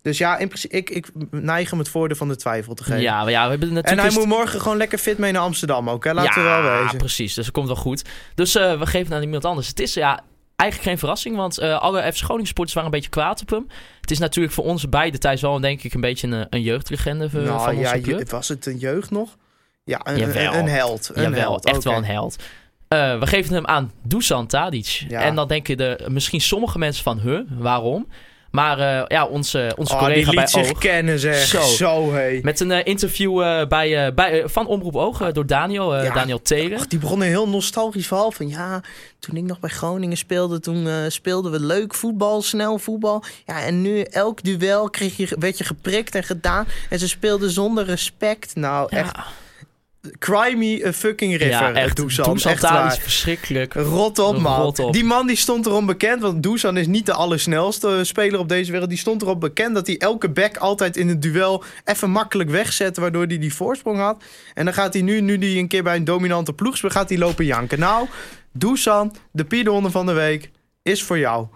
S2: Dus ja, in principe, ik, ik neig hem het voordeel van de twijfel te geven.
S1: ja, maar ja, we hebben
S2: en
S1: natuurlijk...
S2: hij
S1: eens-
S2: moet morgen gewoon lekker fit mee naar Amsterdam ook, hè? Laten we wel wezen.
S1: precies. Dus dat komt wel goed. Dus eh, we geven het aan iemand anders. Het is ja, eigenlijk geen verrassing, want eh, alle FC Groningen supporters waren een beetje kwaad op hem. Het is natuurlijk voor ons beide Thijs wel denk ik een beetje een, een jeugdlegende van,
S2: nou
S1: van
S2: ja,
S1: onze club.
S2: je- was het een jeugd nog? Ja, een,
S1: Jawel.
S2: een, een held. Een
S1: Jawel,
S2: held.
S1: echt wel een held. Eh, we geven hem aan Dusan Tadic.
S2: Ja.
S1: En dan denken de, misschien sommige mensen van, huh, waarom? Maar eh, ja, onze, onze
S2: Oh,
S1: collega
S2: die
S1: bij
S2: liet zich
S1: Oog...
S2: kennen, zeg.
S1: Zo.
S2: Zo, hé.
S1: Met een eh, interview bij, bij, van Omroep Oog door Daniel,
S2: Ja.
S1: Daniel Telen.
S2: Och, die begon een heel nostalgisch verhaal van ja, toen ik nog bij Groningen speelde, toen speelden we leuk voetbal, snel voetbal. Ja, en nu elk duel kreeg je, werd je geprikt en gedaan. En ze speelden zonder respect. Nou,
S1: Ja,
S2: echt, cry me a fucking river,
S1: ja,
S2: eh,
S1: echt.
S2: Dusan.
S1: Dusan
S2: echt waar.
S1: is verschrikkelijk.
S2: Rot op, man.
S1: Rot op.
S2: Die man die stond erom bekend, want Dusan is niet de allersnelste speler op deze wereld. Die stond erop bekend dat hij elke back altijd in het duel even makkelijk wegzette, waardoor hij die voorsprong had. En dan gaat hij nu, nu die een keer bij een dominante ploeg speelt, gaat hij lopen janken. Nou, Dusan, de piedonde van de week, is voor jou.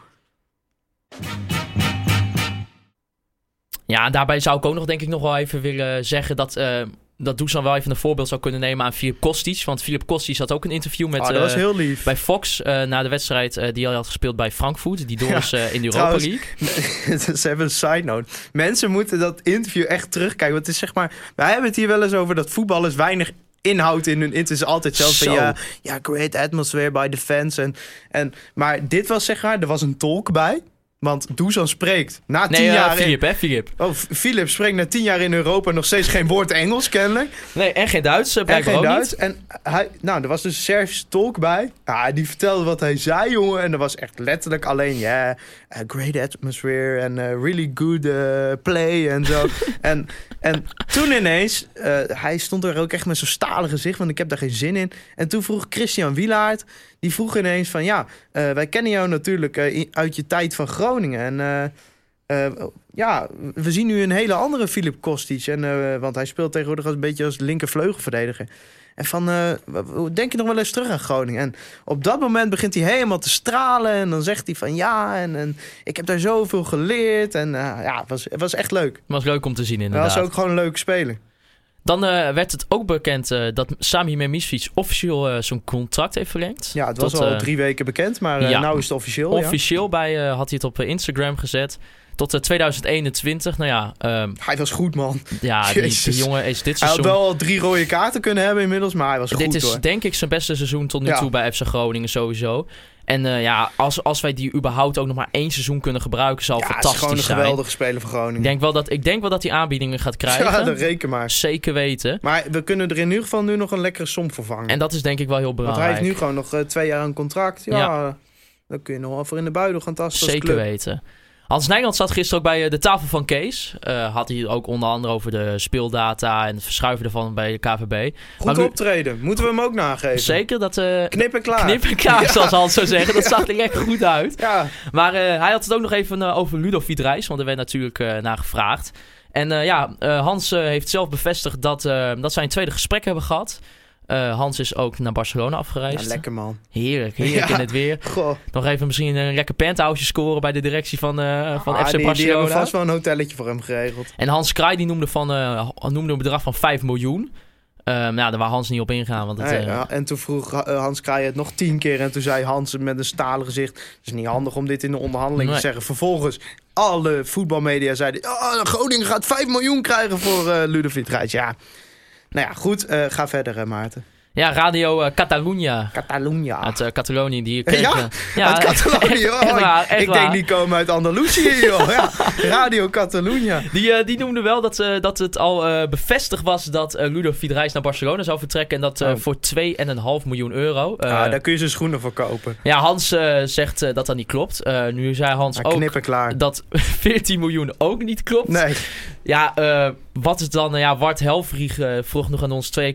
S1: Ja, daarbij zou ik ook nog denk ik nog wel even willen zeggen dat... eh dat Dusan wel even een voorbeeld zou kunnen nemen aan Filip Kostic. Want Filip Kostic had ook een interview met,
S2: Ah, dat was
S1: eh,
S2: heel lief.
S1: bij Fox eh, na de wedstrijd eh, die hij had gespeeld bij Frankfurt. Die door is in de Europa
S2: trouwens,
S1: League.
S2: Ze hebben een side note. Mensen moeten dat interview echt terugkijken. Want het is zeg maar. Wij hebben het hier wel eens over dat voetballers weinig inhoud in hun. Het is altijd zelfs van ja, ja, great atmosphere by the fans. En, en, maar dit was zeg maar, er was een tolk bij. Want Dusan spreekt na tien
S1: Nee, eh,
S2: jaar. in-
S1: Filip, hè, Filip.
S2: Oh, Philip spreekt na tien jaar in Europa nog steeds geen woord Engels, kennelijk.
S1: Nee, en geen Duits, eh,
S2: En geen
S1: ook
S2: Duits.
S1: niet.
S2: En hij, nou, er was dus een Servische tolk bij. Ja, die vertelde wat hij zei, jongen. En dat was echt letterlijk alleen, ja, eh, great atmosphere en eh, really good play en zo. en, en toen ineens, hij stond er ook echt met zo'n stalen gezicht, want ik heb daar geen zin in. En toen vroeg Christian Wielaert, die vroeg ineens van, ja, eh, wij kennen jou natuurlijk eh, uit je tijd van Groningen. En eh, ja, we zien nu een hele andere Filip Kostic. En, want hij speelt tegenwoordig als een beetje als linkervleugelverdediger. En van, denk je nog wel eens terug aan Groningen? En op dat moment begint hij helemaal te stralen. En dan zegt hij van ja, en, en ik heb daar zoveel geleerd. En ja, het was, het was echt leuk.
S1: was leuk om te zien
S2: Hij
S1: inderdaad.
S2: was ook gewoon een leuke speler.
S1: Dan eh, werd het ook bekend eh, dat Sami Memisfiets officieel eh, zijn contract heeft verlengd.
S2: Ja, het was al drie weken bekend, maar uh,
S1: ja.
S2: nou is het officieel. ja.
S1: Officieel bij, had hij het op Instagram gezet. Tot eh, 2021. Nou ja, ehm,
S2: Hij was goed, man.
S1: ja die, jongen is dit
S2: Hij had
S1: seizoen...
S2: wel al drie rode kaarten kunnen hebben inmiddels, maar hij was
S1: dit
S2: goed
S1: is
S2: hoor.
S1: denk ik zijn beste seizoen tot nu
S2: Ja.
S1: toe bij FC Groningen sowieso. En eh, ja, als, als wij die überhaupt ook nog maar één seizoen kunnen gebruiken, zal
S2: Ja, het is
S1: fantastisch
S2: gewoon een
S1: zijn.
S2: geweldige speler van
S1: Ik
S2: Groningen.
S1: denk, wel dat, ik denk wel dat hij aanbiedingen gaat krijgen.
S2: Ja, dat reken maar.
S1: Zeker weten.
S2: Maar we kunnen er in ieder geval nu nog een lekkere som voor vangen.
S1: En dat is denk ik wel heel
S2: Want
S1: belangrijk.
S2: hij heeft nu gewoon nog eh, twee jaar een contract. Ja,
S1: Ja.
S2: dan kun je nog wel voor in de buidel gaan tasten als
S1: Zeker weten. Hans Nijland zat gisteren ook bij eh, de tafel van Kees. Eh, had hij ook onder andere over de speeldata en het verschuiven ervan bij de KVB.
S2: Goed
S1: Maar
S2: optreden. Moeten we hem ook nageven.
S1: Zeker dat uh,
S2: Knip en klaar.
S1: knip en klaar,
S2: Ja.
S1: zoals Hans zou zeggen. Dat zag er echt goed uit.
S2: Ja,
S1: Maar eh, hij had het ook nog even eh, over Ludovic Reis, want er werd natuurlijk eh, naar gevraagd. En eh, ja, eh, Hans eh, heeft zelf bevestigd dat, eh, dat zij een tweede gesprek hebben gehad. Eh, Hans is ook naar Barcelona afgereisd.
S2: Ja, lekker man.
S1: Heerlijk, heerlijk
S2: Ja.
S1: in het weer.
S2: Goh.
S1: Nog even misschien een lekker penthouse scoren bij de directie van, eh, van
S2: Ah,
S1: FC
S2: die, die
S1: Barcelona.
S2: hebben vast wel een hotelletje voor hem geregeld.
S1: En Hans Kraai die noemde, van, eh, noemde een bedrag van 5 miljoen. Ehm nou, daar waar Hans niet op ingaan. Want het,
S2: Nee, ja, en toen vroeg Hans Kraaij het nog tien keer. En toen zei Hans met een stalen gezicht... het is niet handig om dit in de onderhandeling
S1: Nee.
S2: te zeggen. Vervolgens, alle voetbalmedia zeiden... Oh, Groningen gaat 5 miljoen krijgen voor eh Ludovic Reis. Ja, nou ja, goed. eh, ga verder, hè, Maarten.
S1: ja, Radio eh, Catalunya
S2: Catalunya.
S1: uit eh, Catalonië. Die kreeg,
S2: Ja?
S1: eh,
S2: Uit Catalonië.
S1: echt
S2: Oh, ik-
S1: waar, echt
S2: ik
S1: waar.
S2: denk die komen uit Andalusië, joh. Ja, Radio Catalunya.
S1: Die, eh, die noemde wel dat, eh, dat het al eh, bevestigd was dat eh Ludo Reis naar Barcelona zou vertrekken. En dat eh,
S2: Oh.
S1: voor 2,5 miljoen euro. Eh,
S2: ah, daar kun je zijn schoenen voor kopen.
S1: Ja, Hans eh, zegt eh, dat dat niet klopt. Eh, nu zei Hans
S2: Maar
S1: ook dat 14 miljoen ook niet klopt.
S2: Nee,
S1: Ja, eh, wat is dan... eh, ja, Wart Helvrieg eh, vroeg nog aan ons 2,5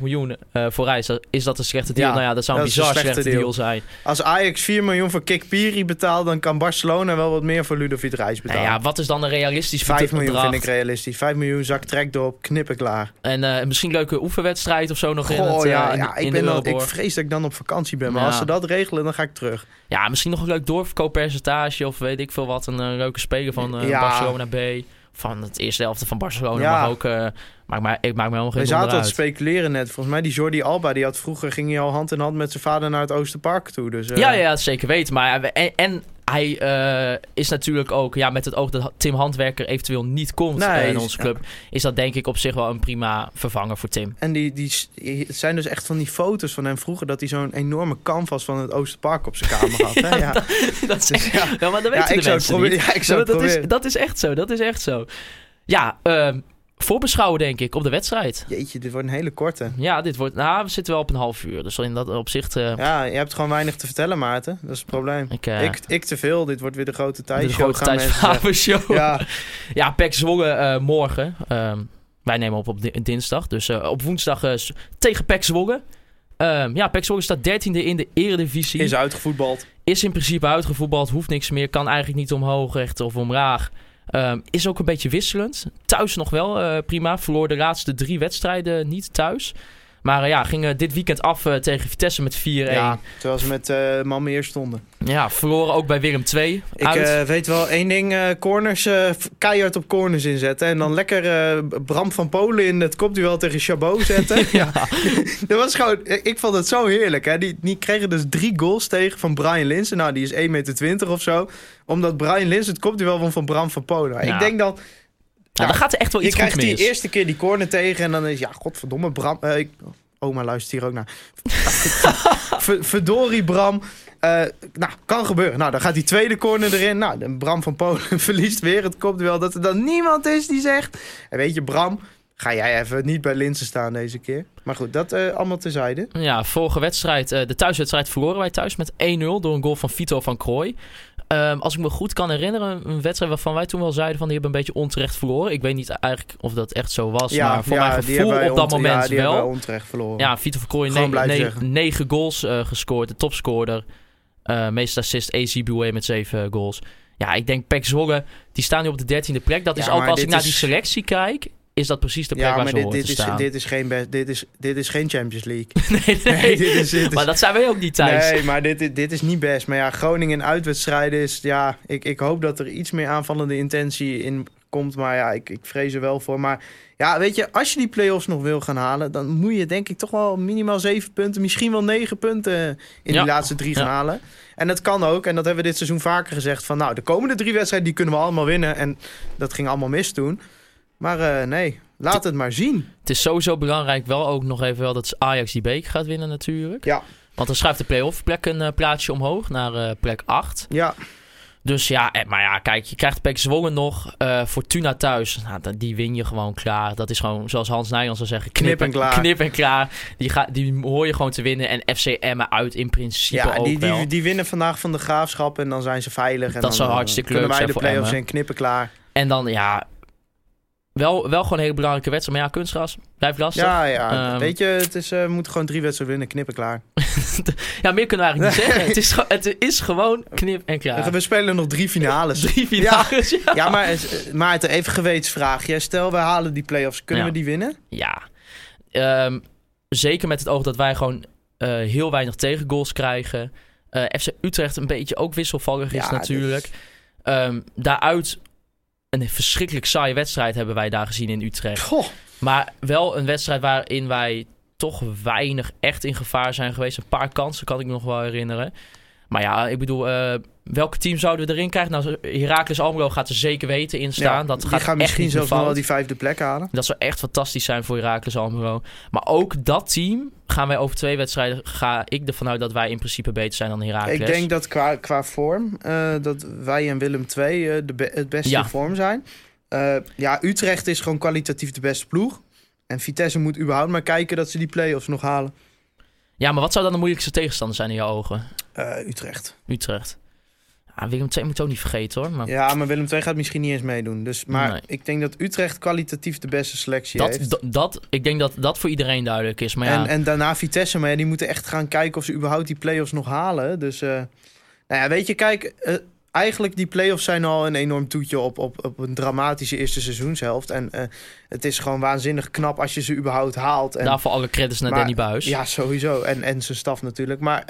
S1: miljoen eh, voor Reis. Is dat een slechte deal?
S2: Ja,
S1: nou ja, dat zou een
S2: dat is een
S1: bizar
S2: slechte
S1: slechte deal,
S2: deal.
S1: zijn.
S2: als Ajax 4 miljoen voor Kik Piri betaalt... dan kan Barcelona wel wat meer voor Ludovic Reis
S1: Nou
S2: betalen.
S1: ja, wat is dan een realistisch
S2: 5 miljoen
S1: bedrag?
S2: vind ik realistisch. 5 miljoen zak trek erop, knippen klaar.
S1: En eh, misschien een leuke oefenwedstrijd of zo nog in het,
S2: ja,
S1: in,
S2: ja, ik, ben dan, ik vrees dat ik dan op vakantie ben. Maar
S1: Ja.
S2: als ze dat regelen, dan ga ik terug.
S1: Ja, misschien nog een leuk doorverkooppercentage of weet ik veel wat. Een leuke speler van
S2: Ja.
S1: Barcelona B. Van het eerste helft van Barcelona.
S2: Ja.
S1: Maar ook... eh maakt mij, ik maak me helemaal
S2: We
S1: geen
S2: zaten
S1: donder
S2: al te
S1: uit.
S2: speculeren net. Volgens mij die Jordi Alba, die had vroeger ging hij al hand in hand met zijn vader naar het Oosterpark toe. Dus, eh,
S1: Ja, ja, zeker weten. Maar, ja, en, en hij eh, is natuurlijk ook, ja, met het oog dat Tim Handwerker eventueel niet komt
S2: Nee,
S1: eh, in onze club, is dat denk ik op zich wel een prima vervanger voor Tim.
S2: En die, die, het zijn dus echt van die foto's van hem vroeger... dat hij zo'n enorme canvas van het Oosterpark op zijn kamer had. Hè? Ja.
S1: dat is,
S2: Dus ja.
S1: ja, maar dat
S2: Ja, ik
S1: de
S2: zou het
S1: mensen
S2: proberen.
S1: niet.
S2: Ja, ik zou het
S1: dat, is, dat is echt zo, dat is echt zo. Ja, ehm, voorbeschouwen denk ik op de wedstrijd.
S2: Jeetje, dit wordt een hele korte.
S1: Ja, dit wordt, nou, we zitten wel op een half uur. Dus in dat opzicht, eh
S2: Ja, je hebt gewoon weinig te vertellen, Maarten. Dat is het probleem.
S1: ik, eh,
S2: ik, ik te veel. Dit wordt weer de grote
S1: de
S2: tijdshow.
S1: grote
S2: mensen zeggen.
S1: tijdshavenshow.
S2: Ja,
S1: Ja, PEC Zwolle eh, morgen. Ehm, wij nemen op op di- dinsdag. Dus op woensdag tegen PEC Zwolle. Ehm, ja, PEC Zwolle staat dertiende in de eredivisie.
S2: is uitgevoetbald.
S1: Is in principe uitgevoetbald. Hoeft niks meer. Kan eigenlijk niet omhoog, recht of omlaag. Ehm, is ook een beetje wisselend. Thuis nog wel eh, prima. Verloor de laatste drie wedstrijden niet thuis. Maar eh, ja, ging eh, dit weekend af eh, tegen Vitesse met 4-1.
S2: Ja,
S1: Ja.
S2: terwijl ze met eh man meer stonden.
S1: verloren ook bij Willem 2.
S2: Ik weet wel één ding, corners, keihard op corners inzetten. En dan lekker Bram van Polen in het kopduel tegen Chabot zetten. ja. dat was gewoon, ik vond het zo heerlijk. Hè? Die, die kregen dus drie goals tegen van Brian Linsen. Nou, die is 1,20 meter of zo. Omdat Brian Linsen het kopduel won van Bram van Polen.
S1: Ja.
S2: Ik denk dan,
S1: nou, dan gaat er echt wel
S2: je
S1: iets goed
S2: krijgt die eerste keer die corner tegen. En dan is, ja, godverdomme, Bram... eh, ik- oma luistert hier ook naar. Ver- Verdorie, Bram. Eh, nou, kan gebeuren. Nou, dan gaat die tweede corner erin. Nou, Bram van Polen verliest weer het kopduel. Dat er dan niemand is die zegt... En weet je, Bram, ga jij even niet bij Linsen staan deze keer. Maar goed, dat eh, allemaal terzijde.
S1: Ja, vorige wedstrijd, de thuiswedstrijd verloren wij thuis met 1-0 door een goal van Vito van Krooi. Ehm, als ik me goed kan herinneren, een wedstrijd waarvan wij toen wel zeiden van die hebben een beetje onterecht verloren. Ik weet niet eigenlijk of dat echt zo was, maar voor mijn gevoel op dat moment
S2: ja, die
S1: wel.
S2: onterecht verloren.
S1: Ja, Vito
S2: Gewoon
S1: ne- ne- negen goals eh, gescoord, de topscorer. Eh meest assist AC Boué met zeven goals. Ja, ik denk Pek Zwolle, die staan nu op de dertiende plek. Dat is ook als ik naar die selectie kijk, is dat precies de plek
S2: Ja,
S1: waar
S2: maar
S1: ze
S2: dit, dit, is,
S1: staan.
S2: dit, is geen dit, is, dit is geen Champions League.
S1: nee, nee.
S2: Nee, dit is- dit is-
S1: maar dat zijn wij ook niet thuis.
S2: Nee, maar dit, dit, dit is niet best. Maar ja, Groningen in uitwedstrijden is... Ja, ik, ik hoop dat er iets meer aanvallende intentie in komt. Maar ja, ik, ik vrees er wel voor. Maar ja, weet je, als je die play-offs nog wil gaan halen... dan moet je denk ik toch wel minimaal zeven punten... misschien wel negen punten in
S1: Ja.
S2: die laatste drie gaan
S1: Ja.
S2: halen. En dat kan ook. En dat hebben we dit seizoen vaker gezegd. Van nou, de komende drie wedstrijden die kunnen we allemaal winnen. En dat ging allemaal mis toen. Maar eh, nee, laat het maar zien.
S1: Het is sowieso belangrijk wel ook nog even wel dat Ajax die beker gaat winnen natuurlijk.
S2: Ja.
S1: Want dan schuift de play-off plek een eh, plaatsje omhoog naar eh, plek 8.
S2: Ja,
S1: Dus ja, maar ja, kijk, je krijgt Pek Zwolle nog. eh Fortuna thuis, nou, die win je gewoon klaar. Dat is gewoon, zoals Hans Nijland zou zeggen, knip,
S2: Knip en klaar.
S1: Knip en klaar. Die, ga, die hoor je gewoon te winnen. En FC Emmen uit in principe
S2: ja
S1: ook
S2: die,
S1: wel.
S2: die, die winnen vandaag van de graafschap. En dan zijn ze veilig. En
S1: Dat
S2: dan,
S1: zou hartstikke
S2: kunnen
S1: leuk
S2: wij
S1: zijn
S2: de
S1: voor
S2: play-offs
S1: Emmen.
S2: in knippen klaar.
S1: En dan, ja, wel, wel gewoon een hele belangrijke wedstrijd. Maar ja, kunstgras, blijft lastig.
S2: Ja, ja.
S1: Ehm,
S2: weet je, het is, eh, we moeten gewoon drie wedstrijden winnen, knippen klaar.
S1: ja, meer kunnen we eigenlijk niet zeggen. Het is, het is gewoon knip en klaar.
S2: We spelen nog drie finales.
S1: Drie finales, ja.
S2: Ja, maar eh, Maarten, even gewetensvraagje. Stel, we halen die play-offs. Kunnen
S1: Ja.
S2: we die winnen?
S1: Ja. Ehm, zeker met het oog dat wij gewoon eh, heel weinig tegengoals krijgen. FC Utrecht een beetje ook wisselvallig is
S2: Ja,
S1: natuurlijk. Ehm, daaruit een verschrikkelijk saaie wedstrijd hebben wij daar gezien in Utrecht.
S2: Goh.
S1: Maar wel een wedstrijd waarin wij toch weinig echt in gevaar zijn geweest. Een paar kansen kan ik me nog wel herinneren. Maar ja, ik bedoel, eh, welke team zouden we erin krijgen? Nou, Heracles Almelo gaat er zeker weten in staan.
S2: Ja,
S1: dat
S2: die
S1: gaat
S2: gaan
S1: echt
S2: misschien zelfs wel die vijfde plek halen.
S1: Dat zou echt fantastisch zijn voor Heracles Almelo. Maar ook dat team gaan wij over twee wedstrijden... ga ik ervan uit dat wij in principe beter zijn dan Heracles.
S2: Ik denk dat qua, qua vorm, eh, dat wij en Willem II eh, de be- het beste
S1: Ja.
S2: vorm zijn. Eh, ja, Utrecht is gewoon kwalitatief de beste ploeg. En Vitesse moet überhaupt maar kijken dat ze die play-offs nog halen.
S1: Ja, maar wat zou dan de moeilijkste tegenstander zijn in jouw ogen?
S2: Utrecht.
S1: Utrecht. Ja, Willem II moet je ook niet vergeten hoor. Maar
S2: Ja, maar Willem II gaat misschien niet eens meedoen. Dus, maar
S1: Nee.
S2: ik denk dat Utrecht kwalitatief de beste selectie
S1: dat,
S2: heeft.
S1: dat, dat, ik denk dat dat voor iedereen duidelijk is. Maar ja,
S2: En, en daarna Vitesse, maar ja, die moeten echt gaan kijken of ze überhaupt die play-offs nog halen. Dus, eh, nou ja, weet je, kijk, eh, eigenlijk die play-offs zijn al een enorm toetje op, op, op een dramatische eerste seizoenshelft. En eh, het is gewoon waanzinnig knap als je ze überhaupt haalt. En,
S1: daarvoor alle credits naar
S2: maar-
S1: Danny Buis.
S2: Ja, sowieso. En, en zijn staf natuurlijk. Maar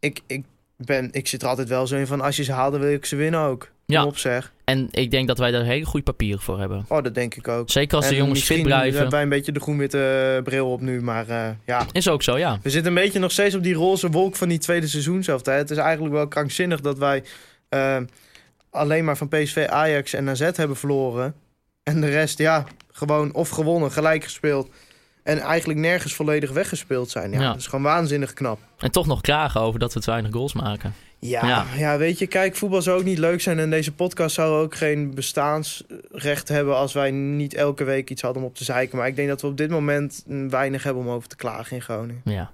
S2: ik, ik, ben, ik zit er altijd wel zo in van, als je ze haalt, dan wil ik ze winnen ook. Kom
S1: Ja.
S2: op zeg.
S1: En ik denk dat wij daar hele goede papieren voor hebben.
S2: Oh, dat denk ik ook.
S1: Zeker als de
S2: En
S1: jongens
S2: misschien
S1: fit blijven.
S2: hebben wij een beetje de groen-witte bril op nu. Maar eh, ja,
S1: Is ook zo, ja.
S2: We zitten een beetje nog steeds op die roze wolk van die tweede seizoenshelft. hè. Het is eigenlijk wel krankzinnig dat wij eh, alleen maar van PSV, Ajax en AZ hebben verloren. En de rest, ja, gewoon of gewonnen, gelijk gespeeld. En eigenlijk nergens volledig weggespeeld zijn. Ja,
S1: Ja.
S2: Dat is gewoon waanzinnig knap.
S1: En toch nog klagen over dat we te weinig goals maken.
S2: Ja,
S1: Ja.
S2: ja. weet je, kijk, voetbal zou ook niet leuk zijn. En deze podcast zou ook geen bestaansrecht hebben als wij niet elke week iets hadden om op te zeiken. Maar ik denk dat we op dit moment weinig hebben om over te klagen in Groningen.
S1: Ja.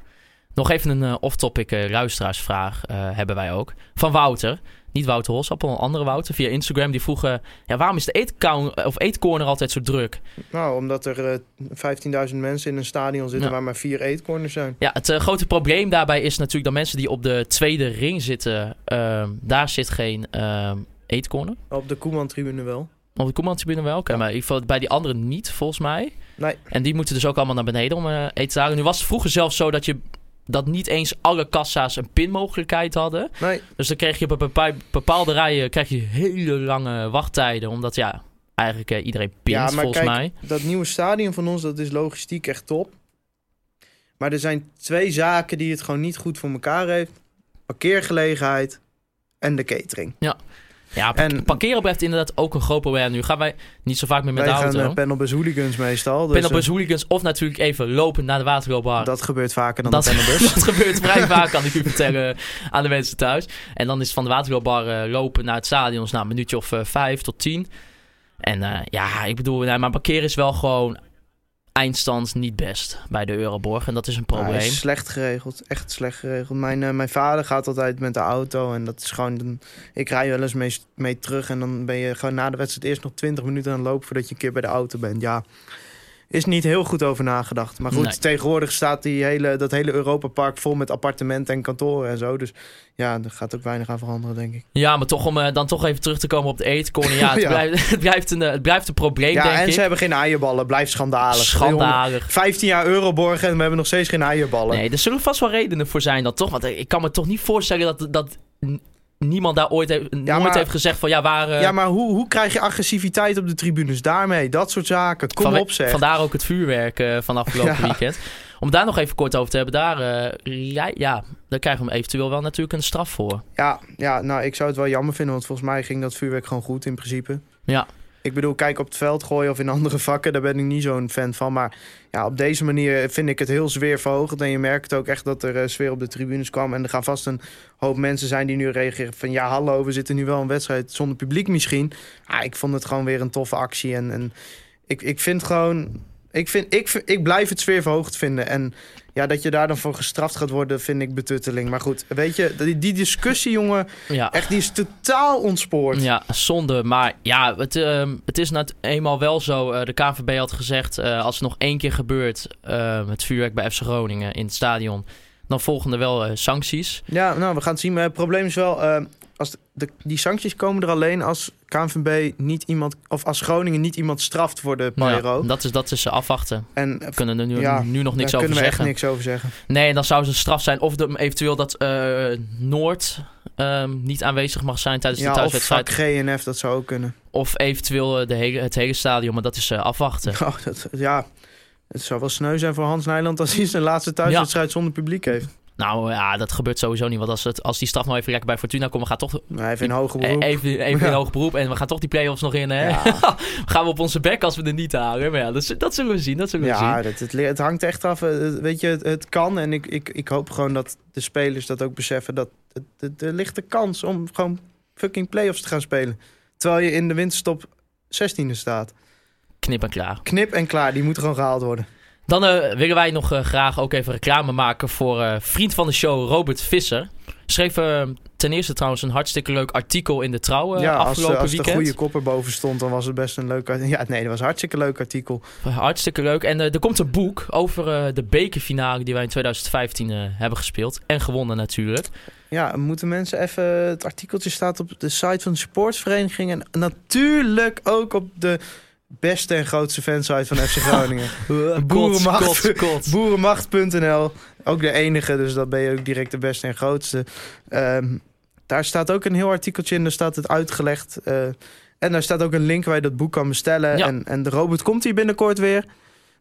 S1: Nog even een eh, off-topic luisteraarsvraag eh, hebben wij ook. Van Wouter. Niet Wouter Holsappel, een andere Wouter. Via Instagram. Die vroeg... eh, ja, waarom is de eetcount- of eetcorner altijd zo druk?
S2: Nou, omdat er eh 15.000 mensen in een stadion zitten
S1: Ja.
S2: waar maar vier eetcorners zijn.
S1: Ja, het eh, grote probleem daarbij is natuurlijk dat mensen die op de tweede ring zitten... ehm, daar zit geen ehm eetcorner.
S2: Op de Koeman-tribune wel.
S1: Op de Koeman-tribune wel. Oké,
S2: Ja.
S1: maar in ieder geval bij die anderen niet, volgens mij.
S2: Nee.
S1: En die moeten dus ook allemaal naar beneden om eh, eten te halen. Nu was het vroeger zelfs zo dat je... Dat niet eens alle kassa's een pinmogelijkheid hadden.
S2: Nee,
S1: Dus dan kreeg je op bepaalde rijen krijg je hele lange wachttijden. Omdat ja, eigenlijk eh, iedereen pint
S2: ja, maar
S1: volgens
S2: kijk,
S1: mij.
S2: dat nieuwe stadion van ons, dat is logistiek echt top. Maar er zijn twee zaken die het gewoon niet goed voor elkaar heeft. Parkeergelegenheid en de catering.
S1: Ja, pa-
S2: en-
S1: parkeren blijft inderdaad ook een groot probleem. Nu gaan wij niet zo vaak meer met
S2: Wij
S1: de
S2: gaan
S1: auto.
S2: uh, panel bij hooligans meestal. Dus,
S1: op
S2: eh,
S1: hooligans of natuurlijk even lopen naar de waterloopbar.
S2: dat gebeurt vaker dan
S1: Dat,
S2: de panelbus.
S1: dat gebeurt vrij vaak, kan ik u vertellen, aan de mensen thuis. En dan is van de waterloopbar eh, lopen naar het stadion, nou, een minuutje of eh, vijf tot tien. En eh, ja, ik bedoel, nou, maar parkeren is wel gewoon eindstand niet best bij de Euroborg. En dat is een
S2: hij
S1: probleem.
S2: is slecht geregeld, echt slecht geregeld. Mijn, eh, mijn vader gaat altijd met de auto en dat is gewoon... dan- ik rij wel eens mee, mee terug en dan ben je gewoon na de wedstrijd eerst nog 20 minuten aan het lopen voordat je een keer bij de auto bent. Ja, is niet heel goed over nagedacht. Maar goed,
S1: Nee.
S2: tegenwoordig staat die hele, dat hele Europapark vol met appartementen en kantoren en zo. Dus ja, er gaat ook weinig aan veranderen, denk ik.
S1: Ja, maar toch om eh, dan toch even terug te komen op de eetcorner. Ja, het,
S2: Ja.
S1: Blijft, het, blijft een, eh, het blijft een probleem,
S2: Ja,
S1: denk
S2: en
S1: ik.
S2: ze hebben geen eierballen. Blijft schandalig.
S1: Schandalig.
S2: 15 jaar Euroborg en we hebben nog steeds geen eierballen.
S1: Nee, er zullen vast wel redenen voor zijn dan toch. Want ik kan me toch niet voorstellen dat, dat niemand daar ooit, heeft, nooit
S2: maar-
S1: heeft gezegd van ja, waar... eh,
S2: Ja, maar hoe, hoe krijg je agressiviteit op de tribunes? Daarmee, dat soort zaken. Kom
S1: Vanwe-
S2: op zeg.
S1: Vandaar ook het vuurwerk eh, van afgelopen
S2: Ja.
S1: weekend. Om daar nog even kort over te hebben, daar, eh, ja, ja, daar krijgen we eventueel wel natuurlijk een straf voor.
S2: Ja, ja, nou, ik zou het wel jammer vinden, want volgens mij ging dat vuurwerk gewoon goed in principe.
S1: Ja.
S2: Ik bedoel, kijk op het veld gooien of in andere vakken, daar ben ik niet zo'n fan van. Maar ja, op deze manier vind ik het heel sfeerverhogend. En je merkt ook echt dat er eh, sfeer op de tribunes kwam. En er gaan vast een hoop mensen zijn die nu reageren van... ja, hallo, we zitten nu wel een wedstrijd zonder publiek misschien. Ik vond het gewoon weer een toffe actie. En, en ik, ik vind gewoon... Ik, vind, ik, ik blijf het sfeerverhoogd vinden. En ja, dat je daar dan voor gestraft gaat worden, vind ik betutteling. Maar goed, weet je, die, die discussie, jongen,
S1: Ja,
S2: echt, die is totaal ontspoord.
S1: ja zonde. Maar ja, het, ehm, het is nou eenmaal wel zo. eh, de KNVB had gezegd, eh, als het nog één keer gebeurt, eh, het vuurwerk bij FC Groningen in het stadion... dan volgen er wel eh, sancties.
S2: Ja, nou, we gaan het zien. Maar het probleem is wel, eh, als de- die sancties komen er alleen als KNVB niet iemand, of als Groningen niet iemand straft voor de
S1: Nou
S2: Pyro.
S1: ja, dat, is, dat is afwachten.
S2: en
S1: We kunnen er nu,
S2: Ja,
S1: nu nog niks
S2: daar
S1: over
S2: kunnen we
S1: zeggen.
S2: echt niks over zeggen.
S1: Nee, dan zou het een straf zijn. Of de, eventueel dat eh, Noord ehm, niet aanwezig mag zijn tijdens de
S2: Ja, of
S1: thuiswedstrijd.
S2: vak GNF, dat zou ook kunnen.
S1: Of eventueel eh, de hele, het hele stadion. Maar dat is eh, afwachten.
S2: Oh, dat, ja, het zou wel sneu zijn voor Hans Nijland als hij zijn laatste thuiswedstrijd zonder publiek heeft.
S1: Nou ja, dat gebeurt sowieso niet. Want als, het, als die straf nou even lekker bij Fortuna komt, we gaan toch
S2: een hoge
S1: eh,
S2: beroep.
S1: even, even
S2: Ja.
S1: in hoog beroep. En we gaan toch die play-offs nog in. Hè?
S2: Ja.
S1: gaan we op onze bek als we er niet halen. Maar ja, dat, dat zullen we zien. Dat zullen we zien.
S2: Ja, dat, het, het hangt echt af. eh, Weet je, het, het kan. En ik, ik, ik hoop gewoon dat de spelers dat ook beseffen. Dat er ligt de kans om gewoon fucking play-offs te gaan spelen. Terwijl je in de winterstop 16e staat.
S1: Knip en klaar.
S2: Knip en klaar, die moeten gewoon gehaald worden.
S1: Dan eh, willen wij nog eh, graag ook even reclame maken voor eh, vriend van de show Robert Visser. Schreef ten eerste trouwens een hartstikke leuk artikel in de Trouw
S2: ja, als,
S1: afgelopen
S2: eh, als de
S1: weekend.
S2: goede kop erboven stond, dan was het best een leuk... art- Ja, nee, dat was een hartstikke leuk artikel.
S1: Hartstikke leuk. En er komt een boek over de bekerfinale die wij in 2015 eh, hebben gespeeld. En gewonnen natuurlijk.
S2: Ja, moeten mensen even... Het artikeltje staat op de site van de supportsvereniging. En natuurlijk ook op de beste en grootste fansite van FC Groningen. Boerenmacht. Boerenmacht.nl. Ook de enige, dus dat ben je ook direct de beste en grootste. Ehm, daar staat ook een heel artikeltje in, daar staat het uitgelegd. eh, en daar staat ook een link waar je dat boek kan bestellen.
S1: Ja.
S2: En, en de robot komt hier binnenkort weer.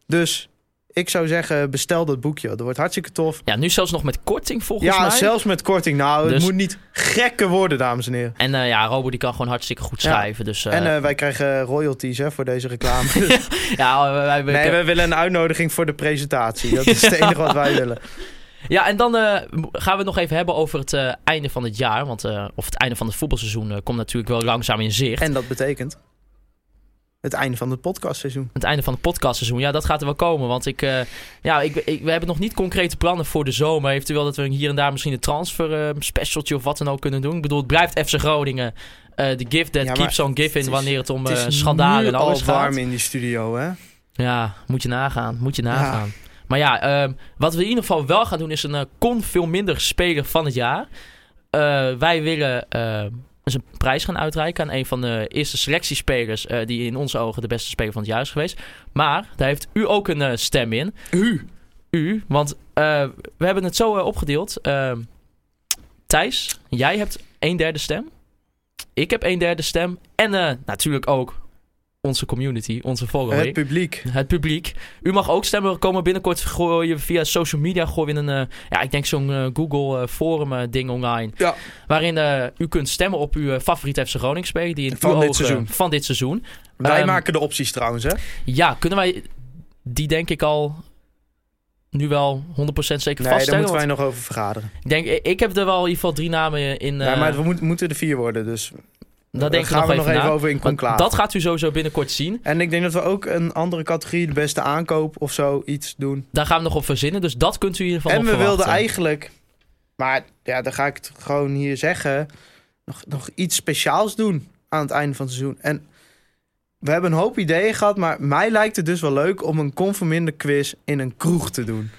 S2: Dus ik zou zeggen, bestel dat boekje. Dat wordt hartstikke tof.
S1: Ja, nu zelfs nog met korting volgens
S2: ja,
S1: mij.
S2: zelfs met korting. Nou,
S1: Dus-
S2: het moet niet gekke worden, dames en heren.
S1: En eh, ja, Robert die kan gewoon hartstikke goed
S2: Ja.
S1: schrijven. Dus eh,
S2: en eh, wij krijgen royalties hè, voor deze reclame.
S1: ja, wij, wij-
S2: nee, willen een uitnodiging voor de presentatie. Dat is het enige wat wij willen.
S1: Ja, en dan gaan we het nog even hebben over het einde van het jaar. Want, of het einde van het voetbalseizoen komt natuurlijk wel langzaam in zicht.
S2: En dat betekent het einde van het podcastseizoen.
S1: Het einde van het podcastseizoen, ja, dat gaat er wel komen. Want ik, eh, ja, ik, ik- we hebben nog niet concrete plannen voor de zomer. Eventueel dat we hier en daar misschien een transfer eh, specialtje of wat dan ook kunnen doen. Ik bedoel, het blijft FC Groningen. eh the gift that
S2: Ja,
S1: keeps on giving
S2: is-
S1: wanneer het om
S2: Het is
S1: schandalen en alles
S2: al
S1: gaat.
S2: warm in die studio, hè?
S1: Ja, moet je nagaan. Moet je nagaan. Maar ja, ehm, wat we in ieder geval wel gaan doen is een kon veel minder speler van het jaar. Wij willen een prijs gaan uitreiken aan een van de eerste selectiespelers eh, die in onze ogen de beste speler van het jaar is geweest. Maar daar heeft u ook een eh, stem in.
S2: U.
S1: U, want eh, we hebben het zo opgedeeld. Thijs, jij hebt een derde stem. Ik heb een derde stem. En natuurlijk ook onze community, onze following.
S2: Het publiek.
S1: Het publiek. U mag ook stemmen. We komen binnenkort gooien via social media gooien een, eh, ja, ik denk zo'n eh, Google eh, forum ding online.
S2: Ja.
S1: Waarin u kunt stemmen op uw favoriete FC Groningen speler die in
S2: Van dit
S1: ogen-
S2: seizoen.
S1: Van dit seizoen.
S2: Wij
S1: Ehm,
S2: maken de opties trouwens, hè?
S1: Ja, kunnen wij die denk ik al nu wel 100% zeker
S2: Nee, daar
S1: vaststellen?
S2: moeten wij nog over vergaderen.
S1: Ik denk, ik- heb er wel in ieder geval drie namen in.
S2: ja, maar we moet- moeten er vier worden, dus
S1: daar denk ik
S2: gaan
S1: nog
S2: we
S1: even,
S2: nog even over in conclave.
S1: dat gaat u sowieso binnenkort zien.
S2: En ik denk dat we ook een andere categorie, de beste aankoop of zo, iets doen.
S1: Daar gaan we nog op verzinnen. Dus dat kunt u in ieder geval
S2: En we wilden eigenlijk, maar ja, dan ga ik het gewoon hier zeggen, nog, nog iets speciaals doen aan het einde van het seizoen. En we hebben een hoop ideeën gehad, maar mij lijkt het dus wel leuk om een conforminder quiz in een kroeg te doen.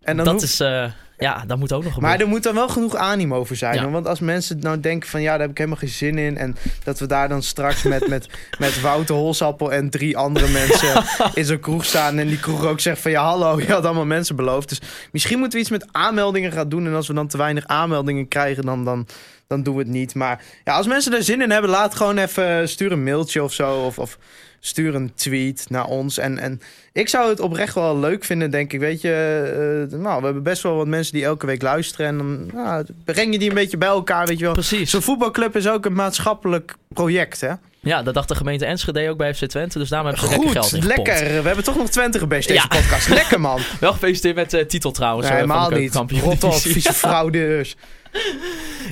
S2: En dan
S1: dat
S2: hoeft-
S1: is, eh, ja, dat moet ook nog
S2: Maar
S1: gebeuren.
S2: er moet dan wel genoeg animo voor zijn.
S1: Ja.
S2: Want als mensen nou denken van ja, daar heb ik helemaal geen zin in. En dat we daar dan straks met, met, met Wouter Holsappel en drie andere mensen in zo'n kroeg staan. En die kroeg ook zegt van ja, hallo, je had allemaal mensen beloofd. Dus misschien moeten we iets met aanmeldingen gaan doen. En als we dan te weinig aanmeldingen krijgen, dan, dan, dan doen we het niet. Maar ja, als mensen er zin in hebben, laat gewoon even stuur een mailtje of zo. Of, of stuur een tweet naar ons. En, en ik zou het oprecht wel leuk vinden, denk ik. Weet je, eh, nou, we hebben best wel wat mensen die elke week luisteren. En dan nou, breng je die een beetje bij elkaar, weet je wel.
S1: Precies.
S2: Zo'n voetbalclub is ook een maatschappelijk project, hè?
S1: Ja, dat dacht de gemeente Enschede ook bij FC Twente. Dus daarom hebben ze lekker geld
S2: Goed,
S1: in
S2: lekker. We hebben toch nog Twente gebest deze
S1: Ja.
S2: podcast. Lekker, man.
S1: Wel gefeliciteerd met de titel trouwens.
S2: Nee,
S1: eh,
S2: helemaal niet. Rot op, vieze fraudeurs.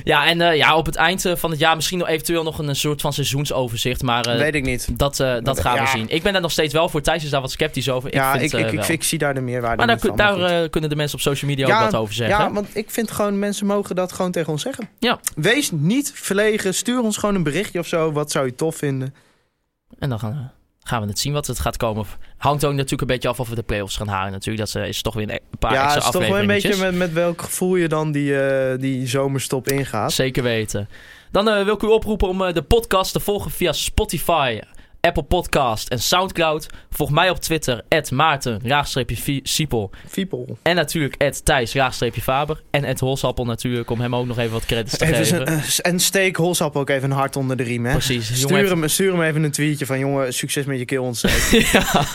S1: Ja, en eh, ja, op het eind eh, van het jaar misschien nog eventueel nog een, soort van seizoensoverzicht. Maar eh,
S2: Weet ik niet.
S1: dat, dat gaan we zien. Ik ben daar nog steeds wel voor. Thijs is daar wat sceptisch over. Ik
S2: ja,
S1: vind,
S2: ik, ik, ik, zie daar de meerwaarde
S1: Maar daar,
S2: van.
S1: daar
S2: maar
S1: eh, kunnen de mensen op social media
S2: Ja,
S1: ook wat over zeggen.
S2: Ja, want ik vind gewoon, mensen mogen dat gewoon tegen ons zeggen.
S1: Ja.
S2: Wees niet verlegen. Stuur ons gewoon een berichtje of zo. Wat zou je tof vinden?
S1: En dan gaan we, gaan we het zien wat het gaat komen. Hangt ook natuurlijk een beetje af of we de play-offs gaan halen natuurlijk. Dat eh, is toch weer een paar
S2: ja, het
S1: extra
S2: is toch wel een beetje met, met welk gevoel je dan die, eh, die zomerstop ingaat.
S1: Zeker weten. Dan eh, wil ik u oproepen om de podcast te volgen via Spotify, Apple Podcast en Soundcloud. Volg mij op Twitter, Maarten, Siepel.
S2: Fiepel.
S1: En natuurlijk Thijs, Faber. En Holsappel natuurlijk, om hem ook nog even wat credits te
S2: Even
S1: geven.
S2: eh, en steek Holsap ook even een hart onder de riem, hè?
S1: Precies. Jongen,
S2: Stuur
S1: even-
S2: hem, stuur hem even een tweetje van... jongen, succes met je keelontsteking.
S1: ja.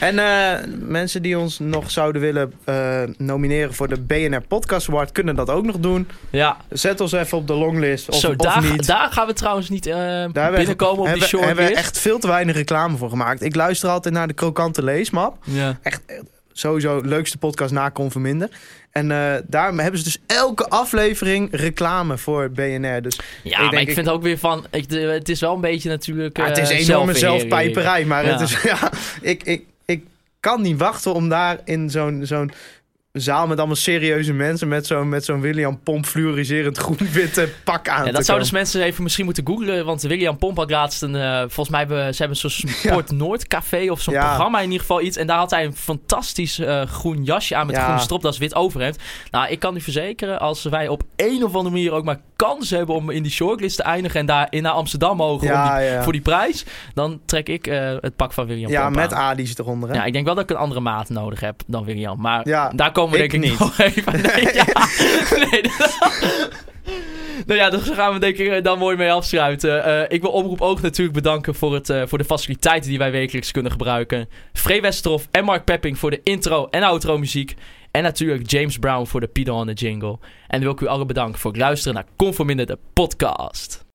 S2: en eh, mensen die ons nog zouden willen eh, nomineren... voor de BNR Podcast Award, kunnen dat ook nog doen.
S1: ja.
S2: Zet ons even op de longlist, of,
S1: Zo,
S2: of
S1: daar,
S2: niet.
S1: daar gaan we trouwens niet eh,
S2: Daar hebben we-
S1: binnenkomen op die
S2: hebben, hebben we
S1: shortlist.
S2: echt veel te weinig reclame voor gemaakt. Ik luister altijd naar de krokante leesmap.
S1: Ja.
S2: Echt eh, sowieso leukste podcast na Conforminder. En eh daar hebben ze dus elke aflevering reclame voor BNR. Dus
S1: Ja,
S2: denk
S1: maar ik
S2: ik-
S1: vind ook weer van... Ik, het is wel een beetje natuurlijk...
S2: ja, het is
S1: eh,
S2: enorme zelfpijperij. Maar
S1: Ja.
S2: het is, ja, ik, ik, ik kan niet wachten om daar in zo'n zo'n zaal met allemaal serieuze mensen... met zo'n met zo'n William Pomp fluoriserend groen-witte pak aan
S1: Ja, dat zouden dus mensen even misschien moeten googlen. Want William Pomp had laatst een... eh, volgens mij hebben ze hebben zo'n Sport Noord café of zo'n
S2: Ja.
S1: programma in ieder geval iets. En daar had hij een fantastisch eh, groen jasje aan met
S2: Ja.
S1: groen stropdas, wit overhemd. Nou, ik kan u verzekeren, als wij op een of andere manier ook maar kans hebben om in die shortlist te eindigen... en daarin naar Amsterdam mogen om
S2: Ja,
S1: die-
S2: ja.
S1: voor die prijs... dan trek ik eh, het pak van William
S2: ja, met. Adi's eronder. Hè?
S1: Ja, ik denk wel dat ik een andere maat nodig heb dan William. Maar
S2: Ja,
S1: daar komen we
S2: ik
S1: denk ik
S2: niet.
S1: nog even... Nee, ja. nee, dat- Nou ja, daar gaan we denk ik eh, dan mooi mee afsluiten. Eh, ik wil Omroep Oog natuurlijk bedanken voor, het, eh, voor de faciliteiten die wij wekelijks kunnen gebruiken. Free Westerhof en Mark Pepping voor de intro en outro muziek. En natuurlijk James Brown voor de Pido en de jingle. En wil ik u allen bedanken voor het luisteren naar Conforminder de podcast.